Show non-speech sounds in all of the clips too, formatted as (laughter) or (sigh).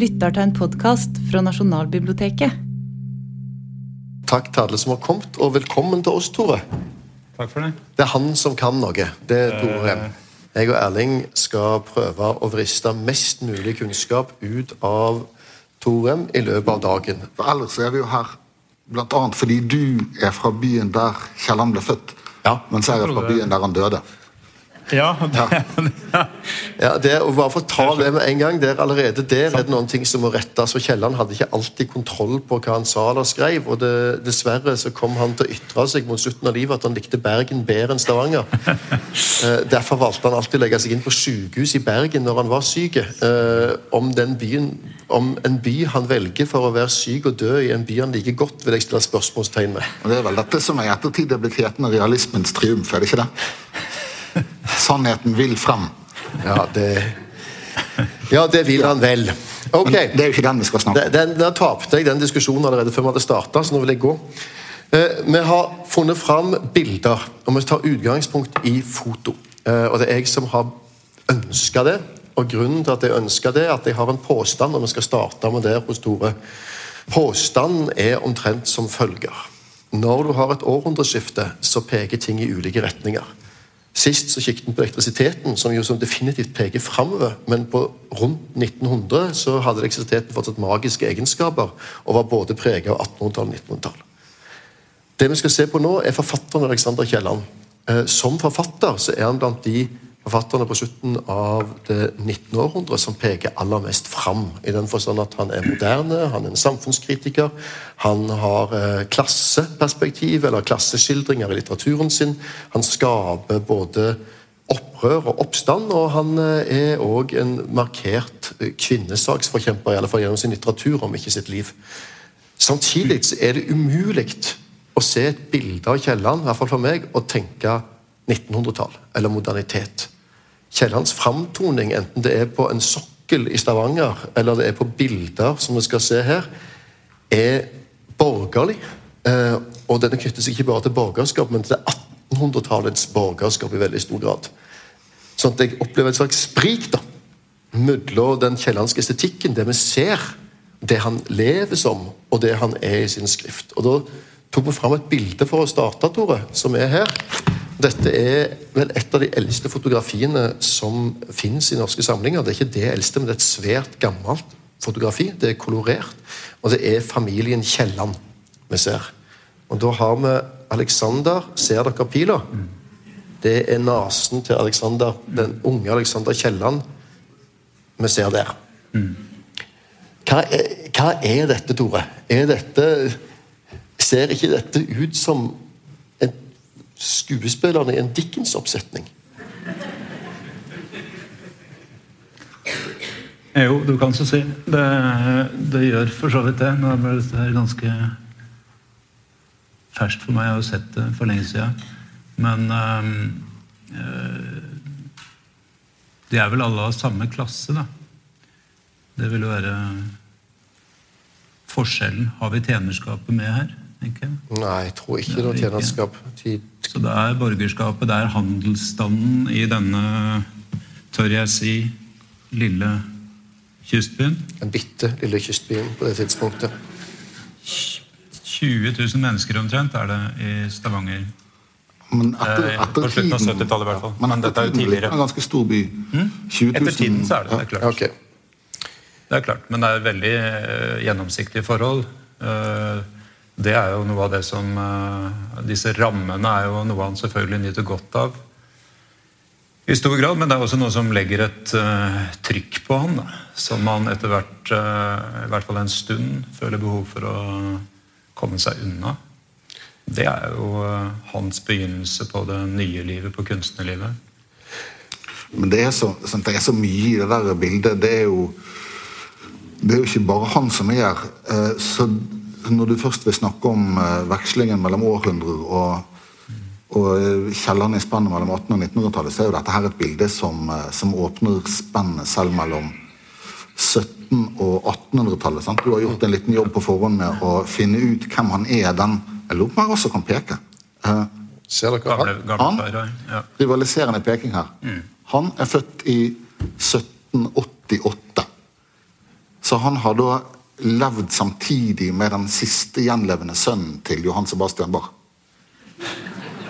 lytter til en podkast fra Nasjonalbiblioteket. Takk til alle som har kommet, og velkommen til oss, Tore. Takk for det. Det er han som kan noe. Det er Tore Rem. Jeg og Erling skal prøve å vriste mest mulig kunnskap ut av Tore Rem i løpet av dagen. For ellers er vi jo her annet fordi du er fra byen der Kielland ble født. Ja. Mens jeg er fra byen der han døde. Ja, det, ja. (laughs) Ja, det, og bare for å ta det med en gang, der Allerede der er det noen ting som må rettes. og Kielland hadde ikke alltid kontroll på hva han sa eller skrev. og det, Dessverre så kom han til å ytre seg mot slutten av livet at han likte Bergen bedre enn Stavanger. (laughs) Eh, derfor valgte han alltid å legge seg inn på sykehus i Bergen når han var syk. Eh, om, den byen, om en by han velger for å være syk og dø i en by han liker godt, vil jeg stille spørsmålstegn med. Og Det er vel dette som i ettertid er blitt hetende realismens triumf, er det ikke det? (laughs) Sannheten vil frem. Ja, det, ja, det vil han vel. Ok. Men det er jo ikke den vi skal snakke om. Den, den, der tapte jeg den diskusjonen allerede før vi hadde starta, så nå vil jeg gå. Eh, vi har funnet fram bilder, og vi tar utgangspunkt i foto. Eh, og det er jeg som har ønska det. Og grunnen til at jeg ønsker det, er at jeg har en påstand, og vi skal starte med det hos Tore. Påstanden er omtrent som følger. Når du har et århundreskifte, så peker ting i ulike retninger. Sist så kikket vi på elektrisiteten, som jo som definitivt peker framover. Men på rundt 1900 så hadde elektrisiteten fortsatt magiske egenskaper og var både preget av 1800-tallet og 1900-tallet. Det vi skal se på nå, er forfatteren Alexander Kielland. Eh, Som forfatter så er han blant de forfatterne på slutten av det 19. århundre som peker aller mest fram. I den forstand at han er moderne, han er en samfunnskritiker. Han har eh, klasseperspektiv, eller klasseskildringer i litteraturen sin. Han skaper både opprør og oppstand, og han eh, er òg en markert eh, kvinnesaksforkjemper, i alle fall gjennom sin litteratur, om ikke sitt liv. Samtidig er det umulig å se et bilde av Kielland, i hvert fall for meg, og tenke 1900-tall eller modernitet. Kiellands framtoning, enten det er på en sokkel i Stavanger eller det er på bilder, som vi skal se her, er borgerlig. Eh, og den knytter seg ikke bare til borgerskap, men til 1800-tallets borgerskap i veldig stor grad. Sånn at jeg opplever et slags sprik da, mellom den kiellandske estetikken, det vi ser, det han lever som, og det han er i sin skrift. Og Da tok vi fram et bilde for å starte, Tore, som er her. Dette er vel et av de eldste fotografiene som finnes i norske samlinger. Det er ikke det eldste, men det er et svært gammelt fotografi. Det er kolorert, og det er familien Kielland vi ser. Og Da har vi Alexander. Ser dere pila? Det er nesen til Alexander, den unge Alexander Kielland vi ser der. Hva er, hva er dette, Tore? Er dette Ser ikke dette ut som skuespillerne i en Dickens-oppsetning? Jo, du kan så si. Det, det gjør for så vidt det. Nå ble dette ganske ferskt for meg. Jeg har jo sett det for lenge siden. Men øh, de er vel alle av samme klasse, da. Det vil jo være forskjellen. Har vi tjenerskapet med her? Ikke? Nei, jeg tror ikke det er ikke. tjenerskap. Så det er borgerskapet, det er handelsstanden i denne, tør jeg si, lille kystbyen. den bitte lille kystbyen på det tidspunktet. 20 000 mennesker omtrent er det i Stavanger. Men etter, Eh, etter på slutten av 70-tallet i hvert fall. Men Men dette er jo tidligere. en ganske stor by. 20 000, Etter tiden så er det det. er klart. Ja, okay. Det er klart, Men det er veldig uh, gjennomsiktige forhold. Eh, det er jo noe av det som eh, Disse rammene er jo noe han selvfølgelig nyter godt av. I stor grad, men det er også noe som legger et uh, trykk på han. Da, som han etter hvert, uh, i hvert fall en stund, føler behov for å komme seg unna. Det er jo uh, hans begynnelse på det nye livet, på kunstnerlivet. Men det er, så, det er så mye i det der bildet. Det er jo det er jo ikke bare han som er her. Så når du først vil snakke om eh, vekslingen mellom århundrer og, og kjellerne i spennet mellom 1800- og 1900-tallet, så er jo dette her et bilde som, eh, som åpner spennet selv mellom 1700- og 1800-tallet. sant? Du har gjort en liten jobb på forhånd med å finne ut hvem han er, den jeg lurer på om jeg også kan peke. Uh, Ser dere Gamle, han? gamle Han? ja. rivaliserende peking her. Han er født i 1788. Så han har da levd samtidig med den siste gjenlevende sønnen til Johan Sebastian Bach.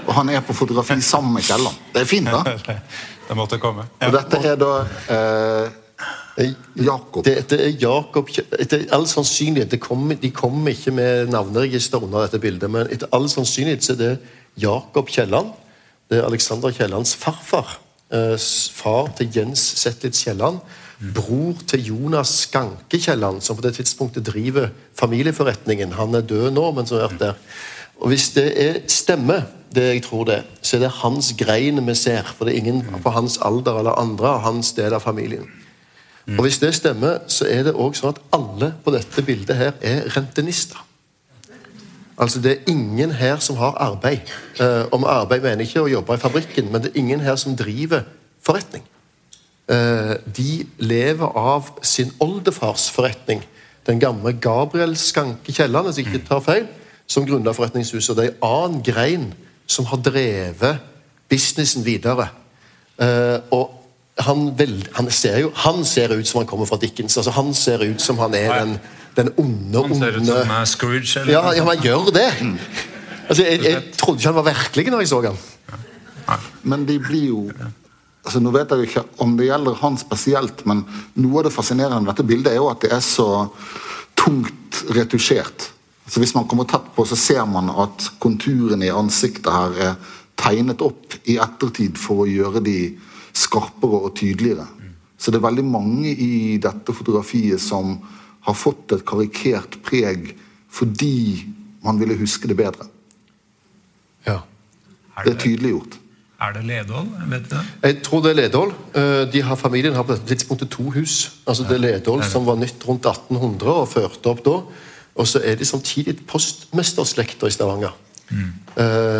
Og han er på fotografi sammen med Kielland. Det er fint, da. (laughs) Det måtte komme. Og dette er da eh, Jakob. Det, det er Jakob Etter all sannsynlighet det kommer, De kommer ikke med navneregister under dette bildet, men etter all sannsynlighet så er det Jakob Kielland. Det er Alexander Kiellands farfar. Eh, far til Jens Zetlitz Kielland. Bror til Jonas Skankekjelland, som på det tidspunktet driver familieforretningen. Han er død nå, men som har vært der. Og Hvis det er stemmer, det jeg tror det, så er det hans grein vi ser. For det er ingen på hans alder eller andre av hans del av familien. Og Hvis det stemmer, så er det også sånn at alle på dette bildet her er rentenister. Altså Det er ingen her som har arbeid. Eh, om arbeid mener jeg ikke å jobbe i fabrikken, men det er ingen her som driver forretning. Eh, de lever av sin oldefars forretning. Den gamle Gabriel Skanke Kielland, hvis jeg ikke tar feil, som grunnla forretningshuset. Det er en annen grein som har drevet businessen videre. Eh, og han, vel, han, ser jo, han ser ut som han kommer fra Dickens. altså Han ser ut som han er den, den onde, Han ser ut som uh, Scrooge. Eller? ja, ja, han gjør det. Altså, jeg, jeg trodde ikke han var virkelig når jeg så han. Men de blir jo altså Nå vet jeg ikke om det gjelder han spesielt, men noe av det fascinerende med dette bildet er jo at det er så tungt retusjert. Så Hvis man kommer tett på, så ser man at konturene i ansiktet her er tegnet opp i ettertid for å gjøre de skarpere og tydeligere. Så det er veldig mange i dette fotografiet som har fått et karikert preg fordi man ville huske det bedre. Ja. Er Det er tydeliggjort. Er det Ledål? Vet du? Jeg tror det er Ledål. Eh, De har, familien har på dette tidspunktet to hus. Altså Det er Ledål som var nytt rundt 1800 og førte opp da. Og så er de samtidig postmesterslekter i Stavanger. Mm.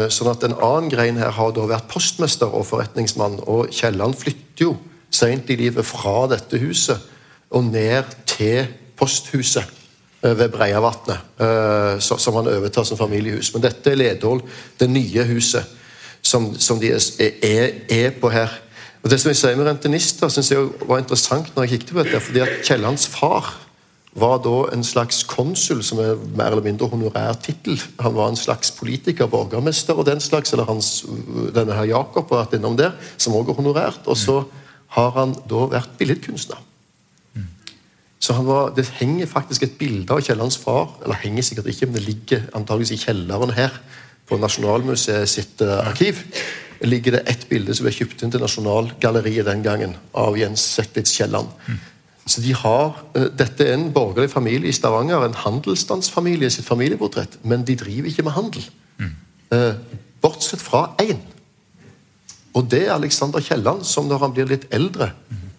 Sånn at En annen grein her har da vært postmester og forretningsmann. Og Kielland flytter jo seint i livet fra dette huset og ned til posthuset eh, ved Breiavatnet, eh, som han overtar som familiehus. Men dette er Ledål, det nye huset som, som de er, er, på her. Og Det som jeg sier med rentenister, synes jeg var interessant når jeg kikket på dette, fordi at Kiellands far var da en slags konsul, som er mer eller mindre honorær tittel. Han var en slags politiker, borgermester og den slags, eller hans, denne her Jakob har vært innom der, som også er honorært. Og så har han da vært billedkunstner. Så var, Det henger faktisk et bilde av Kiellands far, eller henger sikkert ikke, men det ligger antageligvis i kjelleren her på Nasjonalmuseet sitt eh, arkiv. ligger det ett bilde som ble kjøpt inn til Nasjonalgalleriet den gangen, av Jens Zetlitz Kielland. Så de har, eh, Dette er en borgerlig familie i Stavanger, en handelsstandsfamilie sitt familieportrett, men de driver ikke med handel. Eh, bortsett fra én. Og det er Alexander Kielland, som når han blir litt eldre,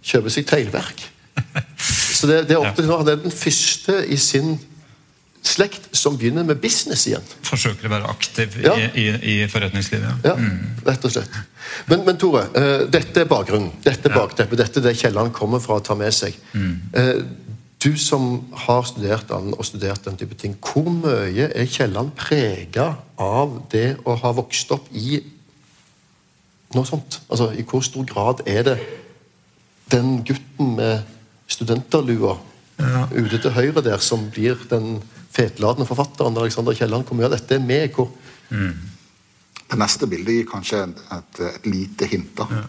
kjøper seg teglverk. (laughs) Så det, det er opp til nå, Han er den første i sin slekt som begynner med business igjen. Forsøker å være aktiv Ja. i, i, i forretningslivet. Ja, rett og slett. Men, men Tore, uh, dette er bakgrunnen. Dette er bakteppet. Dette er det Kielland kommer fra å ta med seg. Eh, du som har studert han og studert den type ting, hvor mye er Kielland prega av det å ha vokst opp i noe sånt? Altså, I hvor stor grad er det den gutten med studenterlua Ja. ute til høyre der, som blir den fetladende forfatteren Alexander Kielland? Hvor mye av dette er med? Hvor, Det neste bildet gir kanskje et, et, et lite hint. da.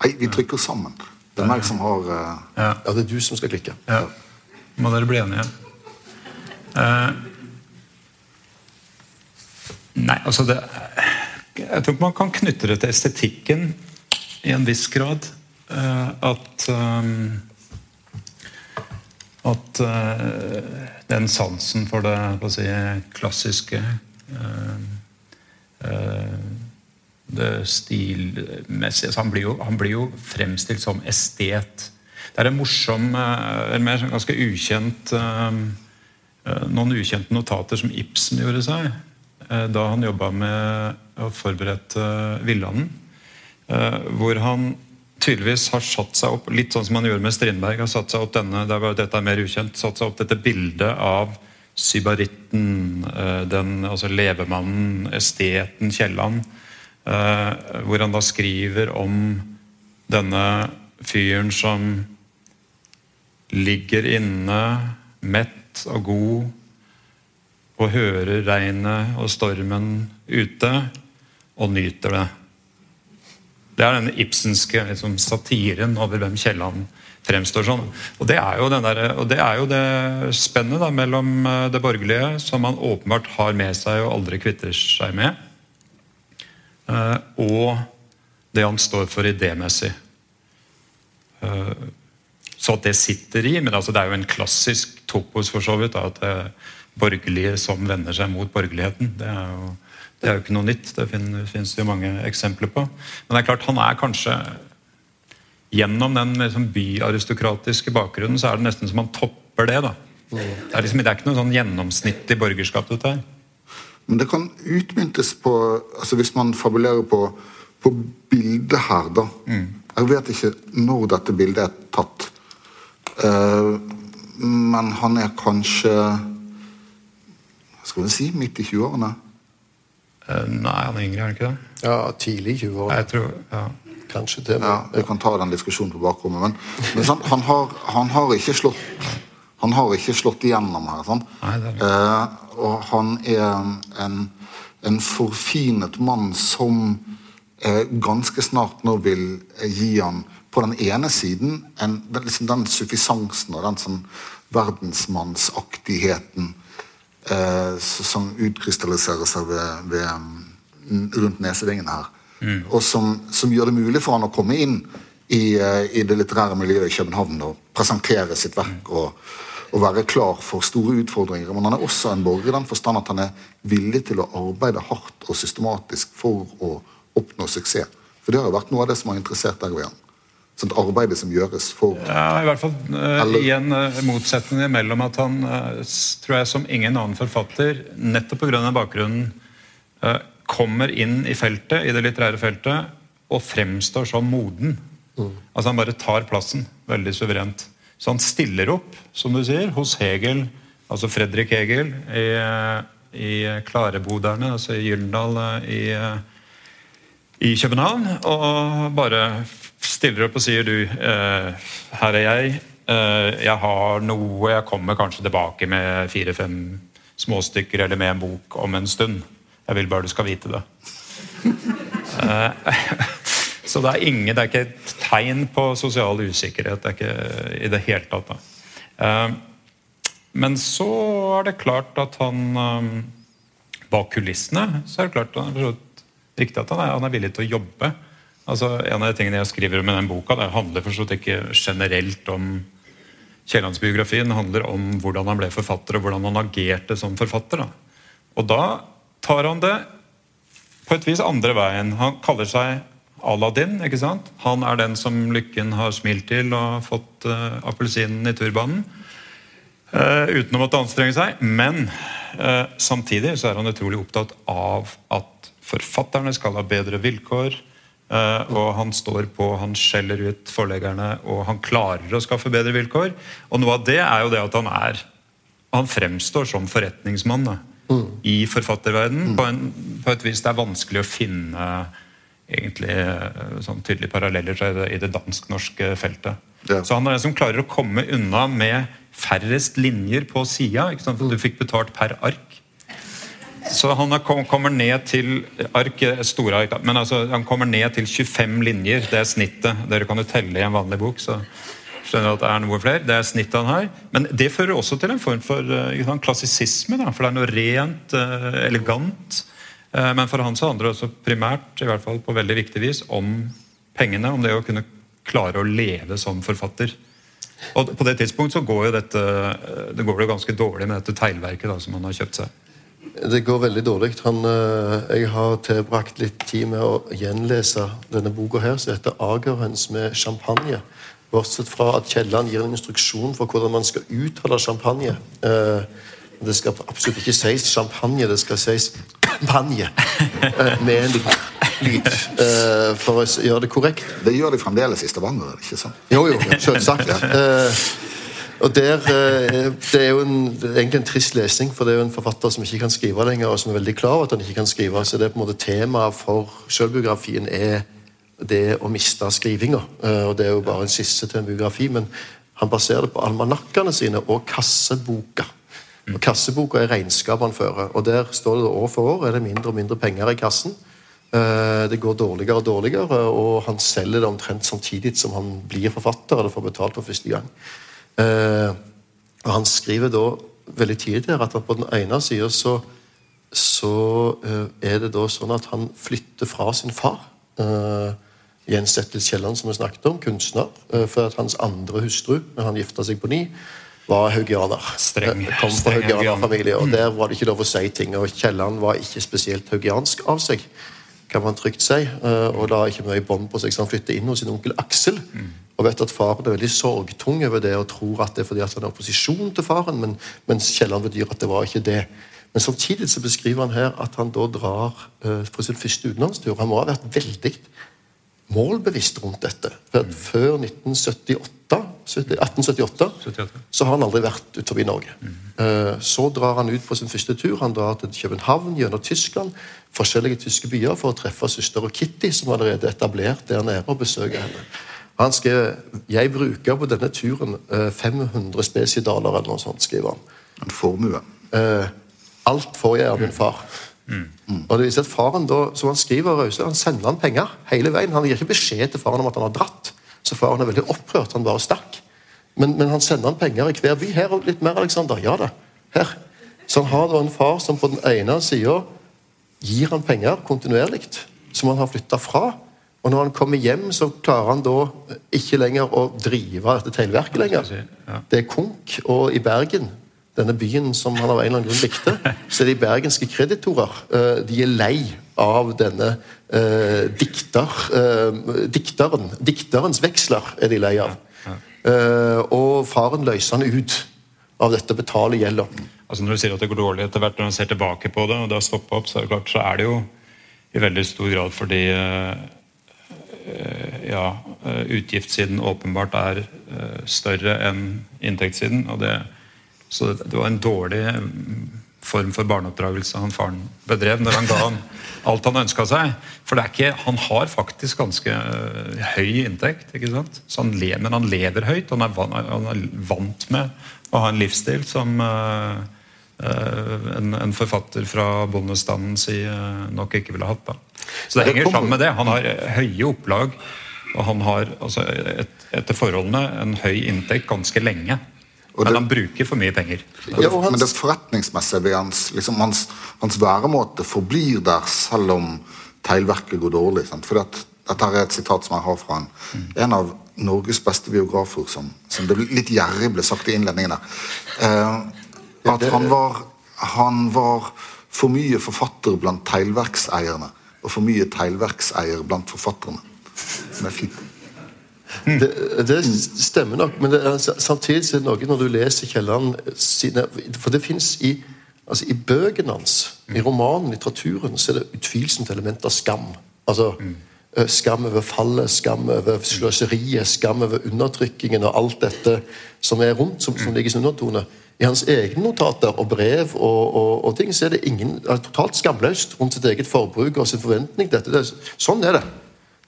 Nei, vi trykker sammen. Det er meg som har uh... Ja. ja, det er du som skal klikke. Ja. Må dere bli enige. Uh, nei, altså det Jeg tror man kan knytte det til estetikken i en viss grad. Uh, at um, At uh, den sansen for det si, klassiske uh, uh, det stilmessige altså han, blir jo, han blir jo fremstilt som estet. Det er en morsom, mer sånn ganske ukjent Noen ukjente notater som Ibsen gjorde seg da han jobba med å forberede Villanden. Hvor han tydeligvis har satt seg opp, litt sånn som han gjorde med Strindberg, har satt seg opp denne, dette er mer ukjent, satt seg opp dette bildet av sybaritten, eh, den, altså levemannen, esteten Kielland, eh, hvor han da skriver om denne fyren som ligger inne, mett og god, og hører regnet og stormen ute, og nyter det. Det er denne ibsenske liksom, satiren over hvem Kielland fremstår sånn. Og det er jo, der, det, er jo det spennet da, mellom eh, det borgerlige, som man åpenbart har med seg og aldri kvitter seg med, eh, og det han står for idémessig. Eh, så at det sitter i Men altså, det er jo en klassisk topos for så vidt. Da, at borgerlige som vender seg mot borgerligheten. Det er jo, det er jo ikke noe nytt. Det det jo mange eksempler på. Men det er klart, han er kanskje Gjennom den liksom, byaristokratiske bakgrunnen så er det nesten som han topper det. da. Det er, liksom, det er ikke noe sånn gjennomsnittlig borgerskap. dette her. Men det kan utmyntes på altså Hvis man fabulerer på, på bildet her, da. Mm. Jeg vet ikke når dette bildet er tatt. Uh, men han er kanskje Hva skal vi si midt i 20-årene? Uh, nei, han er yngre, er han ikke det? Ja, tidlig 20-årene. Jeg tror, ja. Kanskje det. Ja, Vi kan ta den diskusjonen på bakrommet. Men, men sant, han, har, han, har, ikke slått han har ikke slått igjennom her. Sant? Nei, det er Eh, og han er en, en forfinet mann som eh, ganske snart nå vil gi han på den ene siden en, den, liksom den suffisansen og den sånn verdensmannsaktigheten eh, som utkrystalliserer seg ved, ved, mm, rundt nesevingene her. Mm. Og som, som, gjør det mulig for han å komme inn i, eh, i det litterære miljøet i København og presentere sitt verk og, og, være klar for store utfordringer. Men han er også en borger i den forstand at han er villig til å arbeide hardt og systematisk for å oppnå suksess. For det har jo vært noe av det som har interessert han sånt arbeidet som gjøres for Ja, i hvert fall uh, en uh, motsetning mellom at han, uh, tror jeg som ingen annen forfatter, nettopp pga. bakgrunnen, kommer inn i feltet, i det litterære feltet, og fremstår som moden. Mm. Altså Han bare tar plassen veldig suverent. Så han stiller opp, som du sier, hos Hegel, altså Fredrik Hegel, i, i Klareboderne, altså i Gyldendal i, i København, og bare stiller opp og sier du eh, Her er jeg. Eh, jeg har noe. Jeg kommer kanskje tilbake med fire-fem småstykker eller med en bok om en stund. Jeg vil bare du skal vite det. eh, (laughs) så det er ingen, det er ikke et tegn på sosial usikkerhet. Det er ikke i det hele tatt. Da. men så er det klart at han Bak kulissene så er det klart det er riktig at han er, han er villig til å jobbe. Altså, en av de tingene jeg skriver om i den boka, det handler forstått ikke generelt om Kiellandsbiografien. Handler om hvordan han ble forfatter, og hvordan han agerte som forfatter. Da. Og da tar han det på et vis andre veien. Han kaller seg Aladdin. ikke sant? Han er den som lykken har smilt til og fått uh, appelsinen i turbanen. Uh, uten å måtte anstrenge seg. Men uh, samtidig så er han utrolig opptatt av at forfatterne skal ha bedre vilkår. Uh, og han står på, han skjeller ut forleggerne, og han klarer å skaffe bedre vilkår. Og noe av det er jo det at han er Han fremstår som forretningsmann da, mm. i forfatterverdenen. Mm. På, på, et vis det er vanskelig å finne egentlig eh, sånn tydelige paralleller til i det dansk-norske feltet. Ja. Så han er den som klarer å komme unna med færrest linjer på sida. Du fikk betalt per ark. Så han kommer ned til ark, store ark, men altså, han kommer ned til 25 linjer. Det er snittet. Dere kan jo telle i en vanlig bok. så skjønner at Det er noe flere, det er snittet han har. Men det fører også til en form for uh, klassisisme. Da, for det er noe rent, uh, elegant. Uh, men for han så handler det også primært, i hvert fall på veldig viktig vis, om pengene. Om det å kunne klare å leve som forfatter. Og På det tidspunkt så går jo dette, det går jo ganske dårlig med dette teglverket som han har kjøpt seg. Det går veldig dårlig. Han, eh, jeg har tilbrakt litt tid med å gjenlese denne boka her, som heter 'Agerhøns med champagne'. Bortsett fra at Kielland gir en instruksjon for hvordan man skal uttale champagne. Eh, det skal absolutt ikke sies champagne, det skal sies champagne. Eh, med en liten lyd, for å gjøre det korrekt. Det gjør de fremdeles i Stavanger, ikke sant? Jo, jo, selvsagt. Ja. Og der, eh, Det er jo en, egentlig en trist lesning, for det er jo en forfatter som ikke kan skrive lenger, og som er veldig klar over at han ikke kan skrive. Så det er på en måte temaet for selvbiografien er det å miste skrivinga. Eh, og det er jo bare en skisse til en biografi, men Han baserer det på almanakkene sine og kasseboka. Og Kasseboka er regnskapet han fører. og Der står det år for år er det mindre og mindre penger i kassen. Eh, Det går dårligere og dårligere, og han selger det omtrent samtidig som han blir forfatter eller får betalt for første gang. Eh, Og Han skriver da veldig tidlig her at på den ene sida så, så eh, er det da sånn at han flytter fra sin far. Eh, Jens Settel Kielland, som vi snakket om, kunstner. For at hans andre hustru, når han gifta seg på ny, var haugianer. Streng- Kom fra haugianerfamilie, og der var det ikke lov å si ting. Og Kielland var ikke spesielt haugiansk av seg, kan man trygt si. Og la ikke mye bånd på seg, så han flytter inn hos sin onkel Aksel. Og vet at faren er veldig sorgtung over det og tror at det er fordi at han er opposisjon til faren, men, mens Kielland bedyr at det var ikke det. Men samtidig så beskriver han her at han da drar eh, på sin første utenlandstur. Han må ha vært veldig målbevisst rundt dette. For at Før 1978, 1878 78. så har han aldri vært utenfor Norge. Eh, Så drar han ut på sin første tur. Han drar til København gjennom Tyskland, forskjellige tyske byer, for å treffe søster og Kitty, som allerede er etablert der nede, og besøke henne. Han skrev jeg bruker på denne turen eh, 500 spesidaler eller noe sånt, skriver han. En formue. Eh, alt får jeg av min far. Og det viser at faren da, som han skriver Rause, han sender han penger hele veien. Han gir ikke beskjed til faren om at han har dratt. Så faren er veldig opprørt. Han bare stakk. Men, men han sender han penger i hver by. Her og litt mer, Alexander. Ja da. Her. Så han har da en far som på den ene sida gir han penger kontinuerlig, som han har flytta fra. Og når han kommer hjem, så klarer han da ikke lenger å drive dette teglverket lenger. Det er konk, og i Bergen, denne byen som han av en eller annen grunn likte, (laughs) så er de bergenske kreditorer. eh, De er lei av denne eh, dikter, eh, dikteren. Dikterens veksler er de lei av. Eh, og faren løser han ut av dette betale gjelda. Altså Når du sier at det går dårlig etter hvert når man ser tilbake på det, og det har stoppet opp, så er det klart, så er det jo i veldig stor grad fordi eh, ja, eh, utgiftssiden åpenbart er eh, større enn inntektssiden. og det så det, var en dårlig mm, form for barneoppdragelse han faren bedrev når han ga han alt han ønska seg. For ikke, han har faktisk ganske høy inntekt, ikke sant? Han le, men han lever høyt. Han er, han er vant med å ha en livsstil som uh, uh, en, en forfatter fra bondestanden si nok ikke ville hatt. da. Så det Det henger sammen med det. Han har øh, høye opplag, og han har altså, et, etter forholdene en høy inntekt ganske lenge. Og Men han bruker for mye penger. Ja, og hans- Men det forretningsmessige ved hans, liksom, hans, hans væremåte forblir der selv om teglverket går dårlig. Sant? Fordi at, dette er et sitat som jeg har fra en, en av Norges beste biografer, som, som det litt gjerrig ble sagt i innledningen der. Eh, at han var, han var for mye forfatter blant teglverkseierne, og for mye teglverkseier blant forfatterne. Som er fint. Det, det stemmer nok, men det er, samtidig er det noe når du leser Kielland sine For det fins i, altså i bøkene hans, i romanen, litteraturen, så er det utvilsomt element av skam. Altså eh, Skam over fallet, skam over sløseriet, skam over undertrykkingen og alt dette som er rundt, som, som ligger som undertone. I hans egne notater og brev og, og, og ting så er det ingen, er totalt skamløst rundt sitt eget forbruk og sin forventning. Dette, det, sånn er det.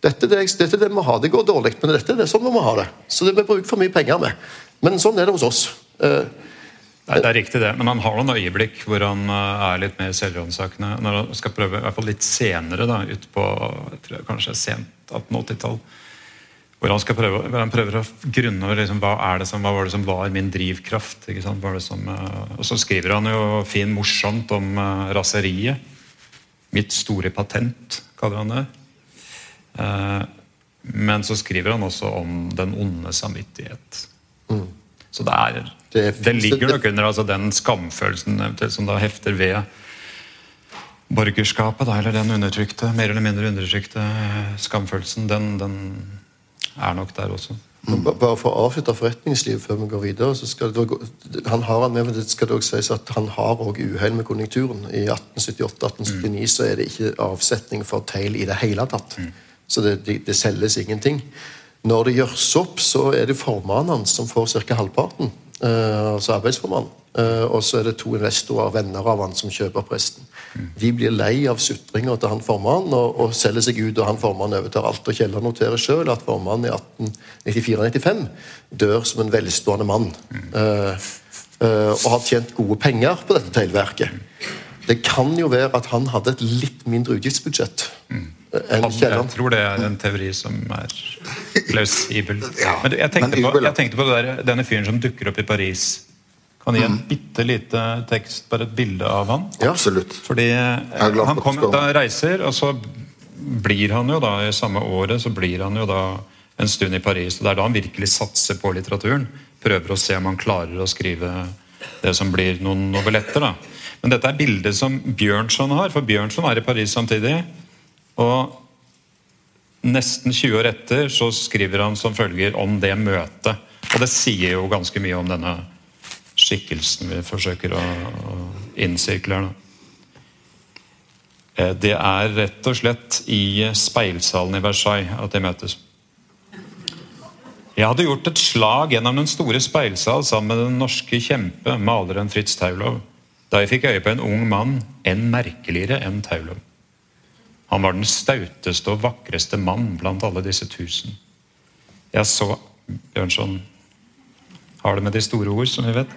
Dette, det, dette det må ha. Det går dårlig, men dette er det sånn vi må ha det. Så det vi bruker for mye penger med. Men sånn er det hos oss. Eh, Nei, det er riktig det, men han har noen øyeblikk hvor han eh, er litt mer selvransakende. Når han skal prøve, i hvert fall litt senere, da, ut på jeg kanskje sent 1880-tall. Hvor han, skal prøve, hvor han prøver å grunne over liksom, hva, er det som, hva var det som var min drivkraft. ikke sant? Hva er det som, eh, og så skriver han jo fin morsomt om uh, raseriet. Mitt store patent, kaller han det. Eh, men så skriver han også om den onde samvittighet. Så det, er, Det det, ligger nok under altså, den skamfølelsen som da hefter ved borgerskapet, da, eller den undertrykte, mer eller mindre undertrykte eh, skamfølelsen, den, den er nok der også. Mm. Bare for å avslutte forretningslivet før vi går videre så skal det han har han med, men det skal dog sies at han har også uhell med konjunkturen. I 1878-1879 så er det ikke avsetning for teil i det hele tatt. Så det, det, det selges ingenting. Når det gjøres opp, så er det formannen som får ca. halvparten. Eh, altså arbeidsformannen. Eh, og så er det to investorer, venner av han, som kjøper presten. De blir lei av sutringa til han formannen og, og selger seg ut, og han formannen overtar alt. Og Kielland noterer sjøl at formannen i 1894-95 dør som en velstående mann. Eh, og har tjent gode penger på dette teglverket. Det kan jo være at han hadde et litt mindre utgiftsbudsjett enn Kielland. jeg tror det er en teori som er plausibel. (laughs) Ja, Men jeg tenkte men på, jeg tenkte på det der, denne fyren som dukker opp i Paris. Kan gi en bitte lite tekst, bare et bilde av han? Ja. Absolutt. Fordi eh, han kom, da reiser, og så blir han jo da i samme året så blir han jo da en stund i Paris. og Det er da han virkelig satser på litteraturen. Prøver å se om han klarer å skrive det som blir noen novelletter. da. Men dette er bildet som Bjørnson har, for Bjørnson er i Paris samtidig. Og nesten 20 år etter så skriver han som følger om det møtet. Og det sier jo ganske mye om denne skikkelsen vi forsøker å, her. Eh, Det er rett og slett i speilsalen i Versailles at de møtes. Jeg hadde gjort et slag gjennom den store speilsal sammen med den norske kjempe, maleren Fritz Taulov, da jeg fikk øye på en ung mann enn merkeligere enn Taulov. Han var den stauteste og vakreste mann blant alle disse tusen. Jeg så Bjørnson har det med de store ord, som vi vet.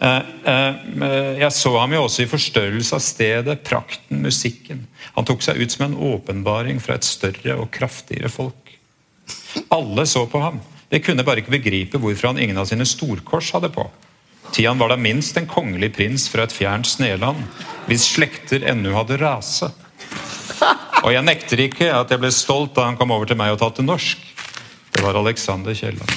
Eh, eh, Jeg så ham jo også i forstørrelse av stedet, prakten, musikken. Han tok seg ut som en åpenbaring fra et større og kraftigere folk. Alle så på ham. De kunne bare ikke begripe hvorfor han ingen av sine storkors hadde på. Tian var da minst en kongelig prins fra et fjernt sneland, hvis slekter ennå hadde rase. Og jeg nekter ikke at jeg ble stolt da han kom over til meg og talte norsk. Det var Alexander Kielland.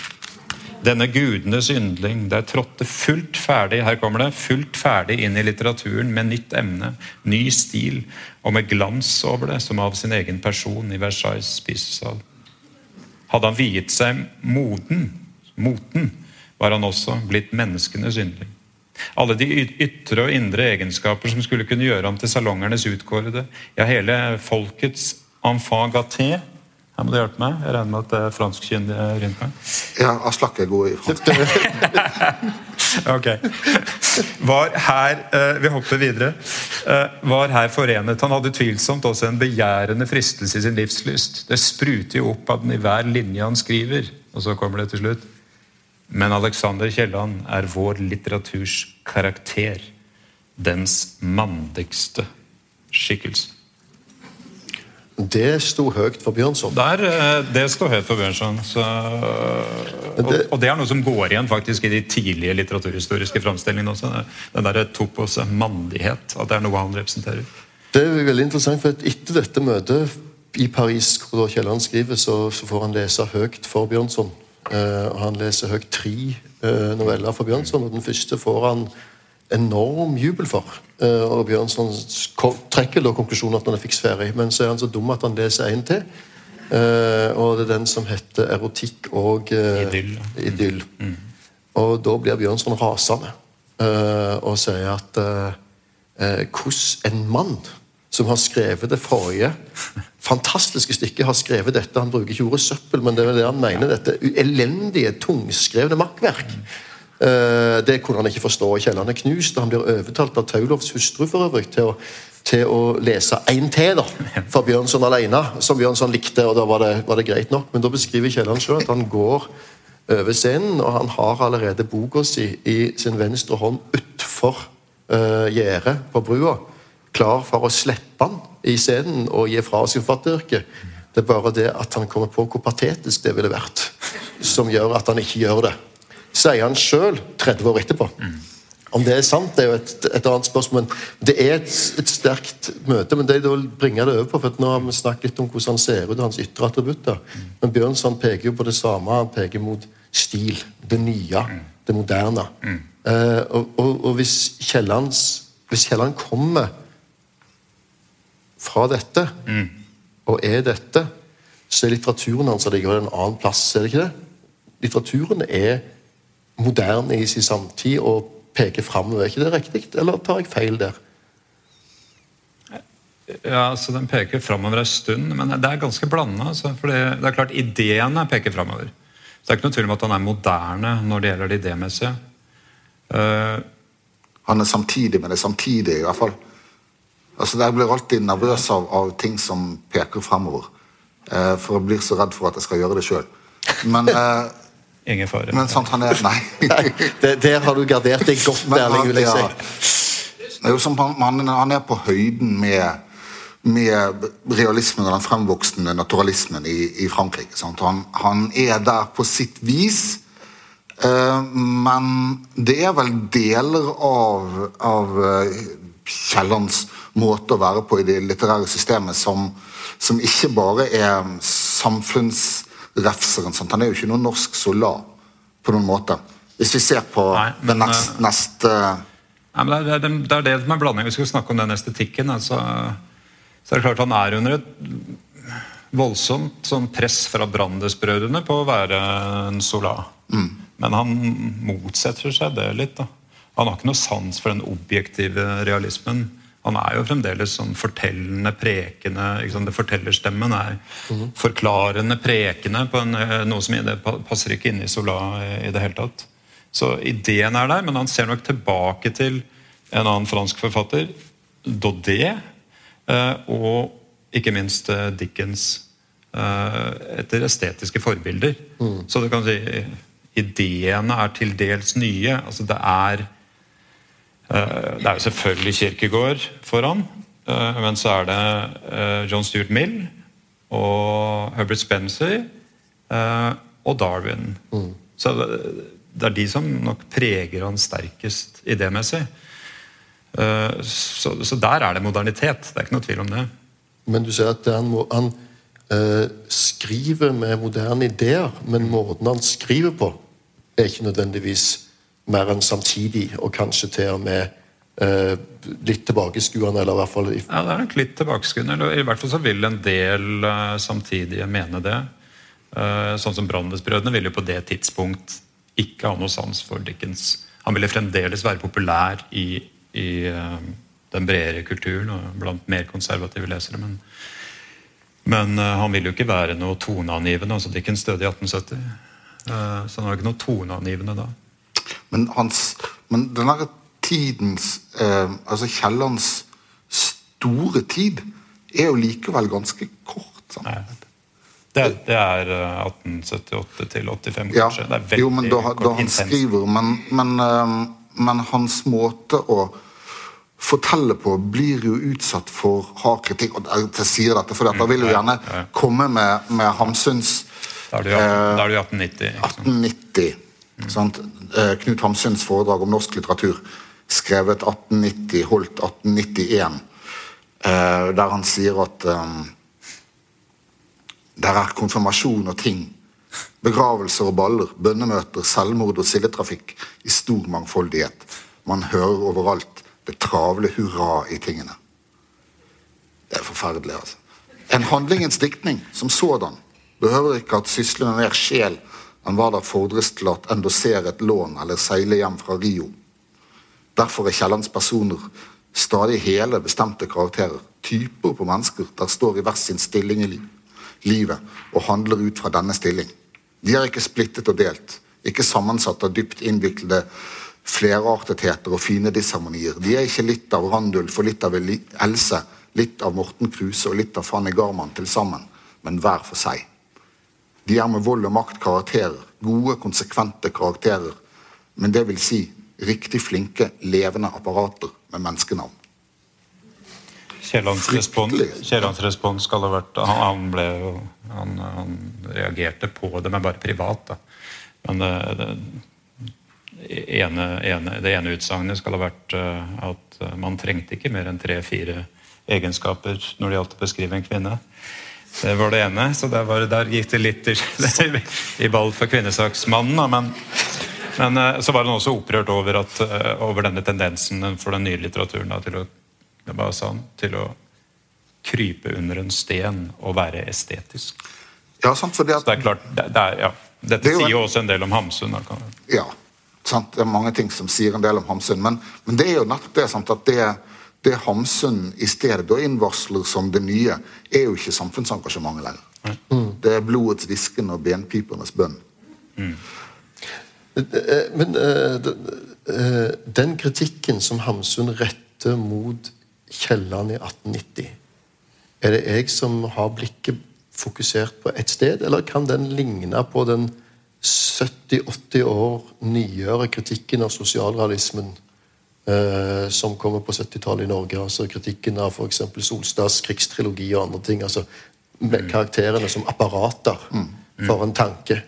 Denne gudenes yndling, der trådte fullt ferdig her kommer det, fullt ferdig inn i litteraturen med nytt emne, ny stil, og med glans over det, som av sin egen person i Versailles spisesal. Hadde han viet seg moden, moten, var han også blitt menneskenes yndling. Alle de ytre og indre egenskaper som skulle kunne gjøre ham til salongernes utkårede, ja, hele folkets enfant gâté. Her må du hjelpe meg. Jeg regner med at det er franskkyndig rundt meg. Ja, Aslak er god i fransk. (laughs) Ok. Var her eh, Vi hopper videre. Eh, var her forenet. Han hadde tvilsomt også en begjærende fristelse i sin livslyst. Det spruter jo opp av den i hver linje han skriver. Og så kommer det til slutt. Men Alexander Kielland er vår litteraturs karakter. Dens mandigste skikkelse. Det sto høyt for Bjørnson. Der, eh, det sto høyt for Bjørnson. Så, og, det- og det er noe som går igjen faktisk i de tidlige litteraturhistoriske framstillingene også. Den der topos mandighet. At det er noe han representerer. Det er veldig interessant, for etter dette møtet i Paris, hvor Kielland skriver, så, så får han lese høyt for Bjørnson. Eh, han leser høyt tre eh, noveller for Bjørnson, og den første får han enorm jubel for. Eh, og Bjørnson trekker da konklusjonen at han er fiks ferdig, men så er han så dum at han leser en til. Og det er den som heter 'Erotikk og Idyll. idyll. Og da blir Bjørnson rasende og sier at hvordan en mann som har skrevet det forrige fantastiske stykket, har skrevet dette Han bruker ikke ordet søppel, men det er vel det han mener. Dette elendige, tungskrevne makkverk. Eh, det kunne han ikke forstå. Kielland er knust, og han blir overtalt av Taulovs hustru for øvrig til å, til å lese en til da, for Bjørnson alene, som Bjørnson likte, og da var det, var det greit nok. Men da beskriver Kielland selv at han går over scenen, og han har allerede boka si i sin venstre hånd utfor uh, gjerdet på brua, klar for å slippe han i scenen og gi fra seg forfatteryrket. Det er bare det at han kommer på hvor patetisk det ville vært, som gjør at han ikke gjør det. Sier han sjøl 30 år etterpå. Om det er sant, det er jo et, et annet spørsmål. Men det er et, et sterkt møte. Men det da å bringe det over på, for at nå har vi snakket litt om hvordan han ser ut, hans ytre attributter. Men Bjørnson peker jo på det samme. Han peker mot stil. Det nye. Det moderne. Uh, og, og, og hvis Kiellands hvis Kielland kommer fra dette, og er dette, så er litteraturen hans ligger en annen plass, er det ikke det? Litteraturen er moderne i sin samtid og peker framover. Er ikke det riktig, eller tar jeg feil der? Ja, altså Den peker framover en stund, men det er ganske blanda. Altså, for det, det er klart, Ideene peker framover. Det er ikke noe tvil om at han er moderne når det gjelder det idémessige. Uh, Han er samtidig, men det er samtidig, i hvert fall. Altså, Jeg blir alltid nervøs av, av ting som peker fremover. Eh, for jeg blir så redd for at jeg skal gjøre det sjøl. Men, eh, (laughs) Ingen fare. men sant, han er (laughs) Nei. Det, der har du gardert deg godt, Erling, si. det er jo som han, han, han er på høyden med, med realismen og den fremvoksende naturalismen i, i Frankrike. Sant? Han, han er der på sitt vis. eh, men det er vel deler av, av eh, Kiellands måte å være på i det litterære systemet som, som ikke bare er samfunnsrefseren. Sant? Han er jo ikke noen norsk sola på noen måte. Hvis vi ser på Nei, men, neste, neste Nei, men det, er, det, det er det som er blandingen. Vi skal snakke om den estetikken. Altså, så er det klart Han er under et voldsomt sånn press fra Brandes-brødrene på å være en sola. Men han motsetter seg det litt. da. Han har ikke noe sans for den objektive realismen. Han er jo fremdeles sånn fortellende, prekende ikke sant? det Fortellerstemmen er forklarende, prekende på en, eh, noe som det passer ikke inn i Sola i, i det hele tatt. Så ideen er der, men han ser nok tilbake til en annen fransk forfatter, Daudet, eh, og ikke minst eh, Dickens, eh, etter estetiske forbilder. Så du kan si ideene er til dels nye. altså Det er eh, det er jo selvfølgelig Kirkegård foran, eh, men så er det eh, John Stuart Mill og Herbert Spencer eh, og Darwin. Så det, er de som nok preger han sterkest idémessig. Eh, Så, så der er det modernitet. Det er ikke noe tvil om det. Men du sier at han, må, han eh, skriver med moderne ideer, men måten han skriver på, er ikke nødvendigvis mer enn samtidig, og kanskje til og med eh, litt tilbakeskuende, eller i hvert fall Ja, Det er nok litt tilbakeskuende. eller I hvert fall så vil en del eh, samtidige mene det. Eh, sånn som Brandes-brødrene ville jo på det tidspunkt ikke ha noe sans for Dickens. Han ville fremdeles være populær i, i eh, den bredere kulturen og blant mer konservative lesere. Men, men uh, han ville jo ikke være noe toneangivende. altså Dickens døde i 1870. Uh, så han var ikke noe toneangivende da. Men, hans, men den derre tidens eh, Altså Kiellands store tid er jo likevel ganske kort. Sant? Det, det er eh, 1878 til 85, Ja, kanskje. Det veldig jo, men da, kort, da han skriver men, men, eh, men hans måte å fortelle på blir jo utsatt for hard kritikk. Og jeg sier dette, for da vil jo gjerne Mm, komme med, med Hamsuns Da er du i 18 da er du 1890. 1890. Eh, Knut Hamsuns foredrag om norsk litteratur, skrevet 1890, holdt 1891, eh, der han sier at eh, der er konfirmasjon og ting, begravelser og baller, bønnemøter, selvmord og sildetrafikk i stor mangfoldighet. Man hører overalt det travle hurra i tingene. Det er forferdelig, altså. En handlingens diktning som sådan behøver ikke at sysle med mer sjel enn hva det fordres til at endossere et lån eller seile hjem fra Rio. Derfor er Kiellands personer stadig hele, bestemte karakterer. Typer på mennesker der står i hver sin stilling i livet og handler ut fra denne stilling. De er ikke splittet og delt, ikke sammensatt av dypt innviklede flerartetheter og fine disharmonier. De er ikke litt av Randulf og litt av Else, litt av Morten Kruse og litt av Fanny Garman til sammen, men hver for seg. De er med vold og makt karakterer, gode, konsekvente karakterer, men det vil si riktig flinke, levende apparater med menneskenavn. Kiellands respons, respons skal ha vært Han, ble han, han reagerte på det, men bare privat. da. Men det, det ene, ene, det ene utsagnet skal ha vært eh, at eh, man trengte ikke mer enn tre-fire egenskaper når det gjaldt å beskrive en kvinne. Det var det ene, så der, var, der gikk det litt i, (laughs) i ball for kvinnesaksmannen. Men, men eh, så var hun også opprørt over, at, eh, over denne tendensen for den nye litteraturen da, til å det sånn, til å krype under en sten og være estetisk. Ja, sant, fordi Så det er klart, det, det er, ja. Dette Det er sier jo også en del om Hamsun. da, kan- Ja, sant? det er mange ting som sier en del om Hamsun. Men, men det er jo nettopp det sant? at det, det Hamsun i stedet da innvarsler som det nye, er jo ikke samfunnsengasjementet lenger. Det er blodets hvisken og benpipernes bønn. Mm. Men eh, d- eh, den kritikken som Hamsun retter mot Kielland i 1890 Er det jeg som har blikket fokusert på ett sted, eller kan den ligne på den 70-80 år nyere kritikken av sosialrealismen eh, som kommer på 70-tallet i Norge? altså Kritikken av f.eks. Solstads krigstrilogi og andre ting. altså med Karakterene som apparater for en tanke.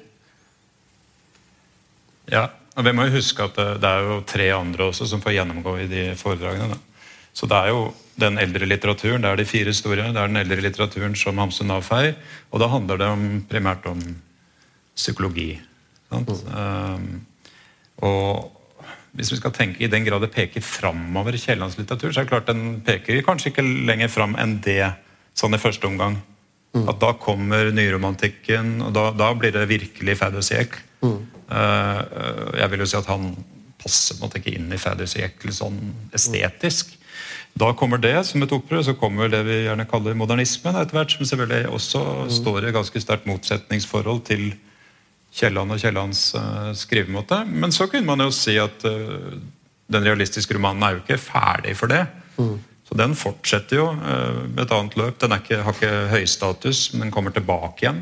Ja, og Vi må jo huske at det, det er jo tre andre også som får gjennomgå i de foredragene. Da. Så det er jo den eldre litteraturen, det er de fire store. Det er den eldre litteraturen som Hamsun avfeier. Og da handler det om, primært om psykologi. Sant? Um, og hvis vi skal tenke i den grad det peker framover i Kiellands litteratur, så er det klart den peker kanskje ikke lenger fram enn det sånn i første omgang. At da kommer nyromantikken, og da, da blir det virkelig Faddersiek. Uh, jeg vil jo si at han passer måtte ikke inn i Faddersiek sånn estetisk. Da kommer det som et opprør, så kommer det vi gjerne kaller modernismen etter hvert, som selvfølgelig også står i ganske sterkt motsetningsforhold til Kielland og Kiellands uh, skrivemåte. Men så kunne man jo si at uh, den realistiske romanen er jo ikke ferdig for det. Så den fortsetter jo med et annet løp. Den ikke, har ikke høystatus, men den kommer tilbake igjen.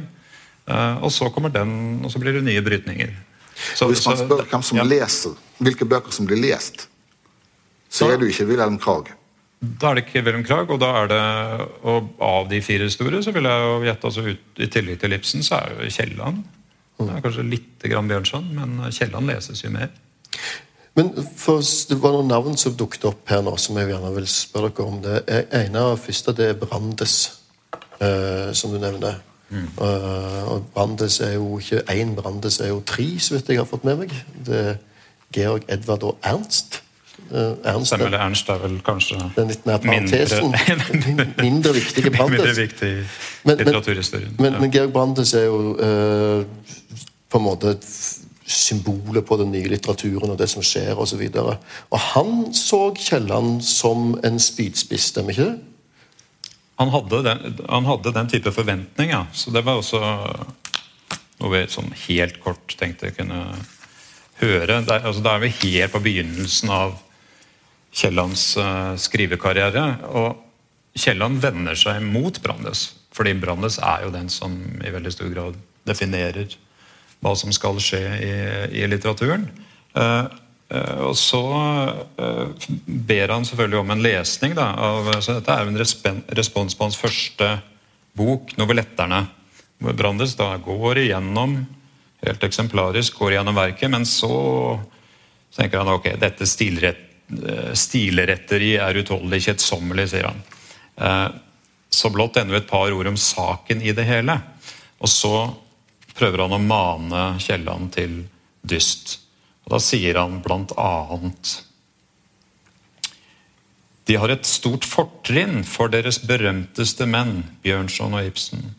Og så kommer den, og så blir det nye brytninger. Så, Hvis man spør hvem som ja. leser, hvilke bøker som blir lest, så er det jo ikke Wilhelm Krag. Da er det ikke Wilhelm Krag, og da er det og av de fire store så vil jeg jo gjette altså ut, I tillegg til Ibsen så er jo Kielland. Det er kanskje litt grann Bjørnson, men Kielland leses jo mer. Men for, Det var noen navn som dukket opp her nå, som jeg gjerne vil spørre dere om. Det ene av første det er Brandes, eh, som du nevner. Eh, og Brandes er jo ikke én, Brandes er jo tre, så vidt jeg har fått med meg. Det er Georg, Edvard og Ernst. Eh, Ernst Samuel er? Ernst er vel kanskje den litt mer parentesen. (laughs) mindre, mindre viktige mindre Brandes. viktig i (laughs) Men- litteraturhistorien. Men, Ja. men Georg Brandes er jo uh, på en måte symbolet på den nye litteraturen og det som skjer osv. Og, så og han så Kielland som en spydspiss, stemmer ikke det? Han hadde, den, han hadde den type forventning, ja. Så det var også noe vi sånn helt kort tenkte jeg kunne høre. Da altså, da er vi helt på begynnelsen av Kiellands eh, skrivekarriere. Og Kielland vender seg mot Brandes, fordi Brandes er jo den som i veldig stor grad definerer hva som skal skje i, i litteraturen. Eh, eh, og så ber han selvfølgelig om en lesning. Da, av, så dette er jo en respons på hans første bok, 'Novelletterne'. Hvor Brandes da går igjennom helt eksemplarisk går igjennom verket, men så tenker han ok, dette stilrett, eh, stilretteri er utholdelig kjedsommelig, sier han. Eh, Så blott ennå et par ord om saken i det hele. Og så prøver han å mane Kielland til dyst. Og Da sier han blant annet De har et stort fortrinn for deres berømteste menn, Bjørnson og Ibsen.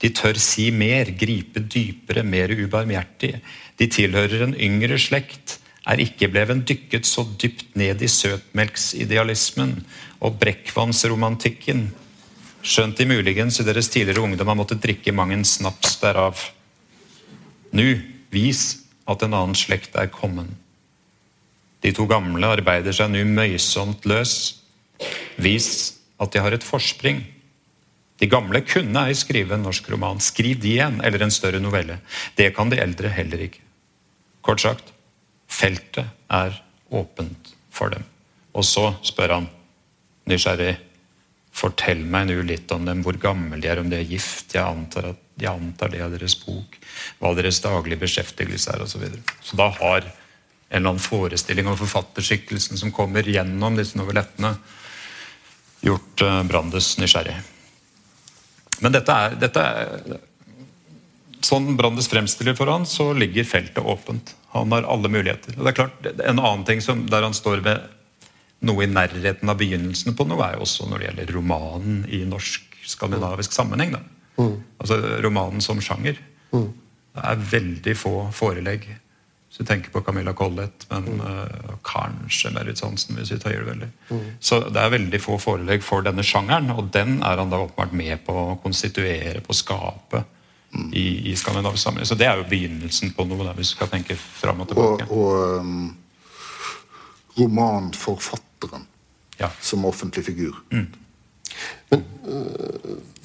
De tør si mer, gripe dypere, mer ubarmhjertig. De tilhører en yngre slekt, er ikke bleven dykket så dypt ned i søtmelksidealismen og brekkvannsromantikken, skjønt de muligens i deres tidligere ungdom har måttet drikke mang en snaps derav. Nu, vis at en annen slekt er kommen. De to gamle arbeider seg nå møysomt løs. Vis at de har et forspring. De gamle kunne ei skrive en norsk roman. Skriv de igjen, eller en større novelle. Det kan de eldre heller ikke. Kort sagt, feltet er åpent for dem. Og så spør han nysgjerrig Fortell meg nå litt om dem, hvor gamle de er, om de er gift. Jeg antar, at, jeg antar det er deres bok. Hva deres daglige beskjeftigelse er, osv. Så, videre. så da har en eller annen forestilling om forfatterskikkelsen som kommer gjennom disse novellettene, gjort uh, Brandes nysgjerrig. Men dette er, dette er Sånn Brandes fremstiller for han, så ligger feltet åpent. Han har alle muligheter. Og det er klart, En annen ting som, der han står ved noe i nærheten av begynnelsen på noe, er jo også når det gjelder romanen i norsk-skandinavisk sammenheng. Da. Altså romanen som sjanger. Det er veldig få forelegg. Hvis du tenker på Camilla Collett, men øh, kanskje Merit Hansen, hvis vi tøyer det veldig. Så det er veldig få forelegg for denne sjangeren, og den er han da åpenbart med på å konstituere, på å skape i, i skandinavisk sammenheng. Så det er jo begynnelsen på noe, der, hvis vi skal tenke fram og Og, tilbake. og um, romanforfatteren Ja. som offentlig figur.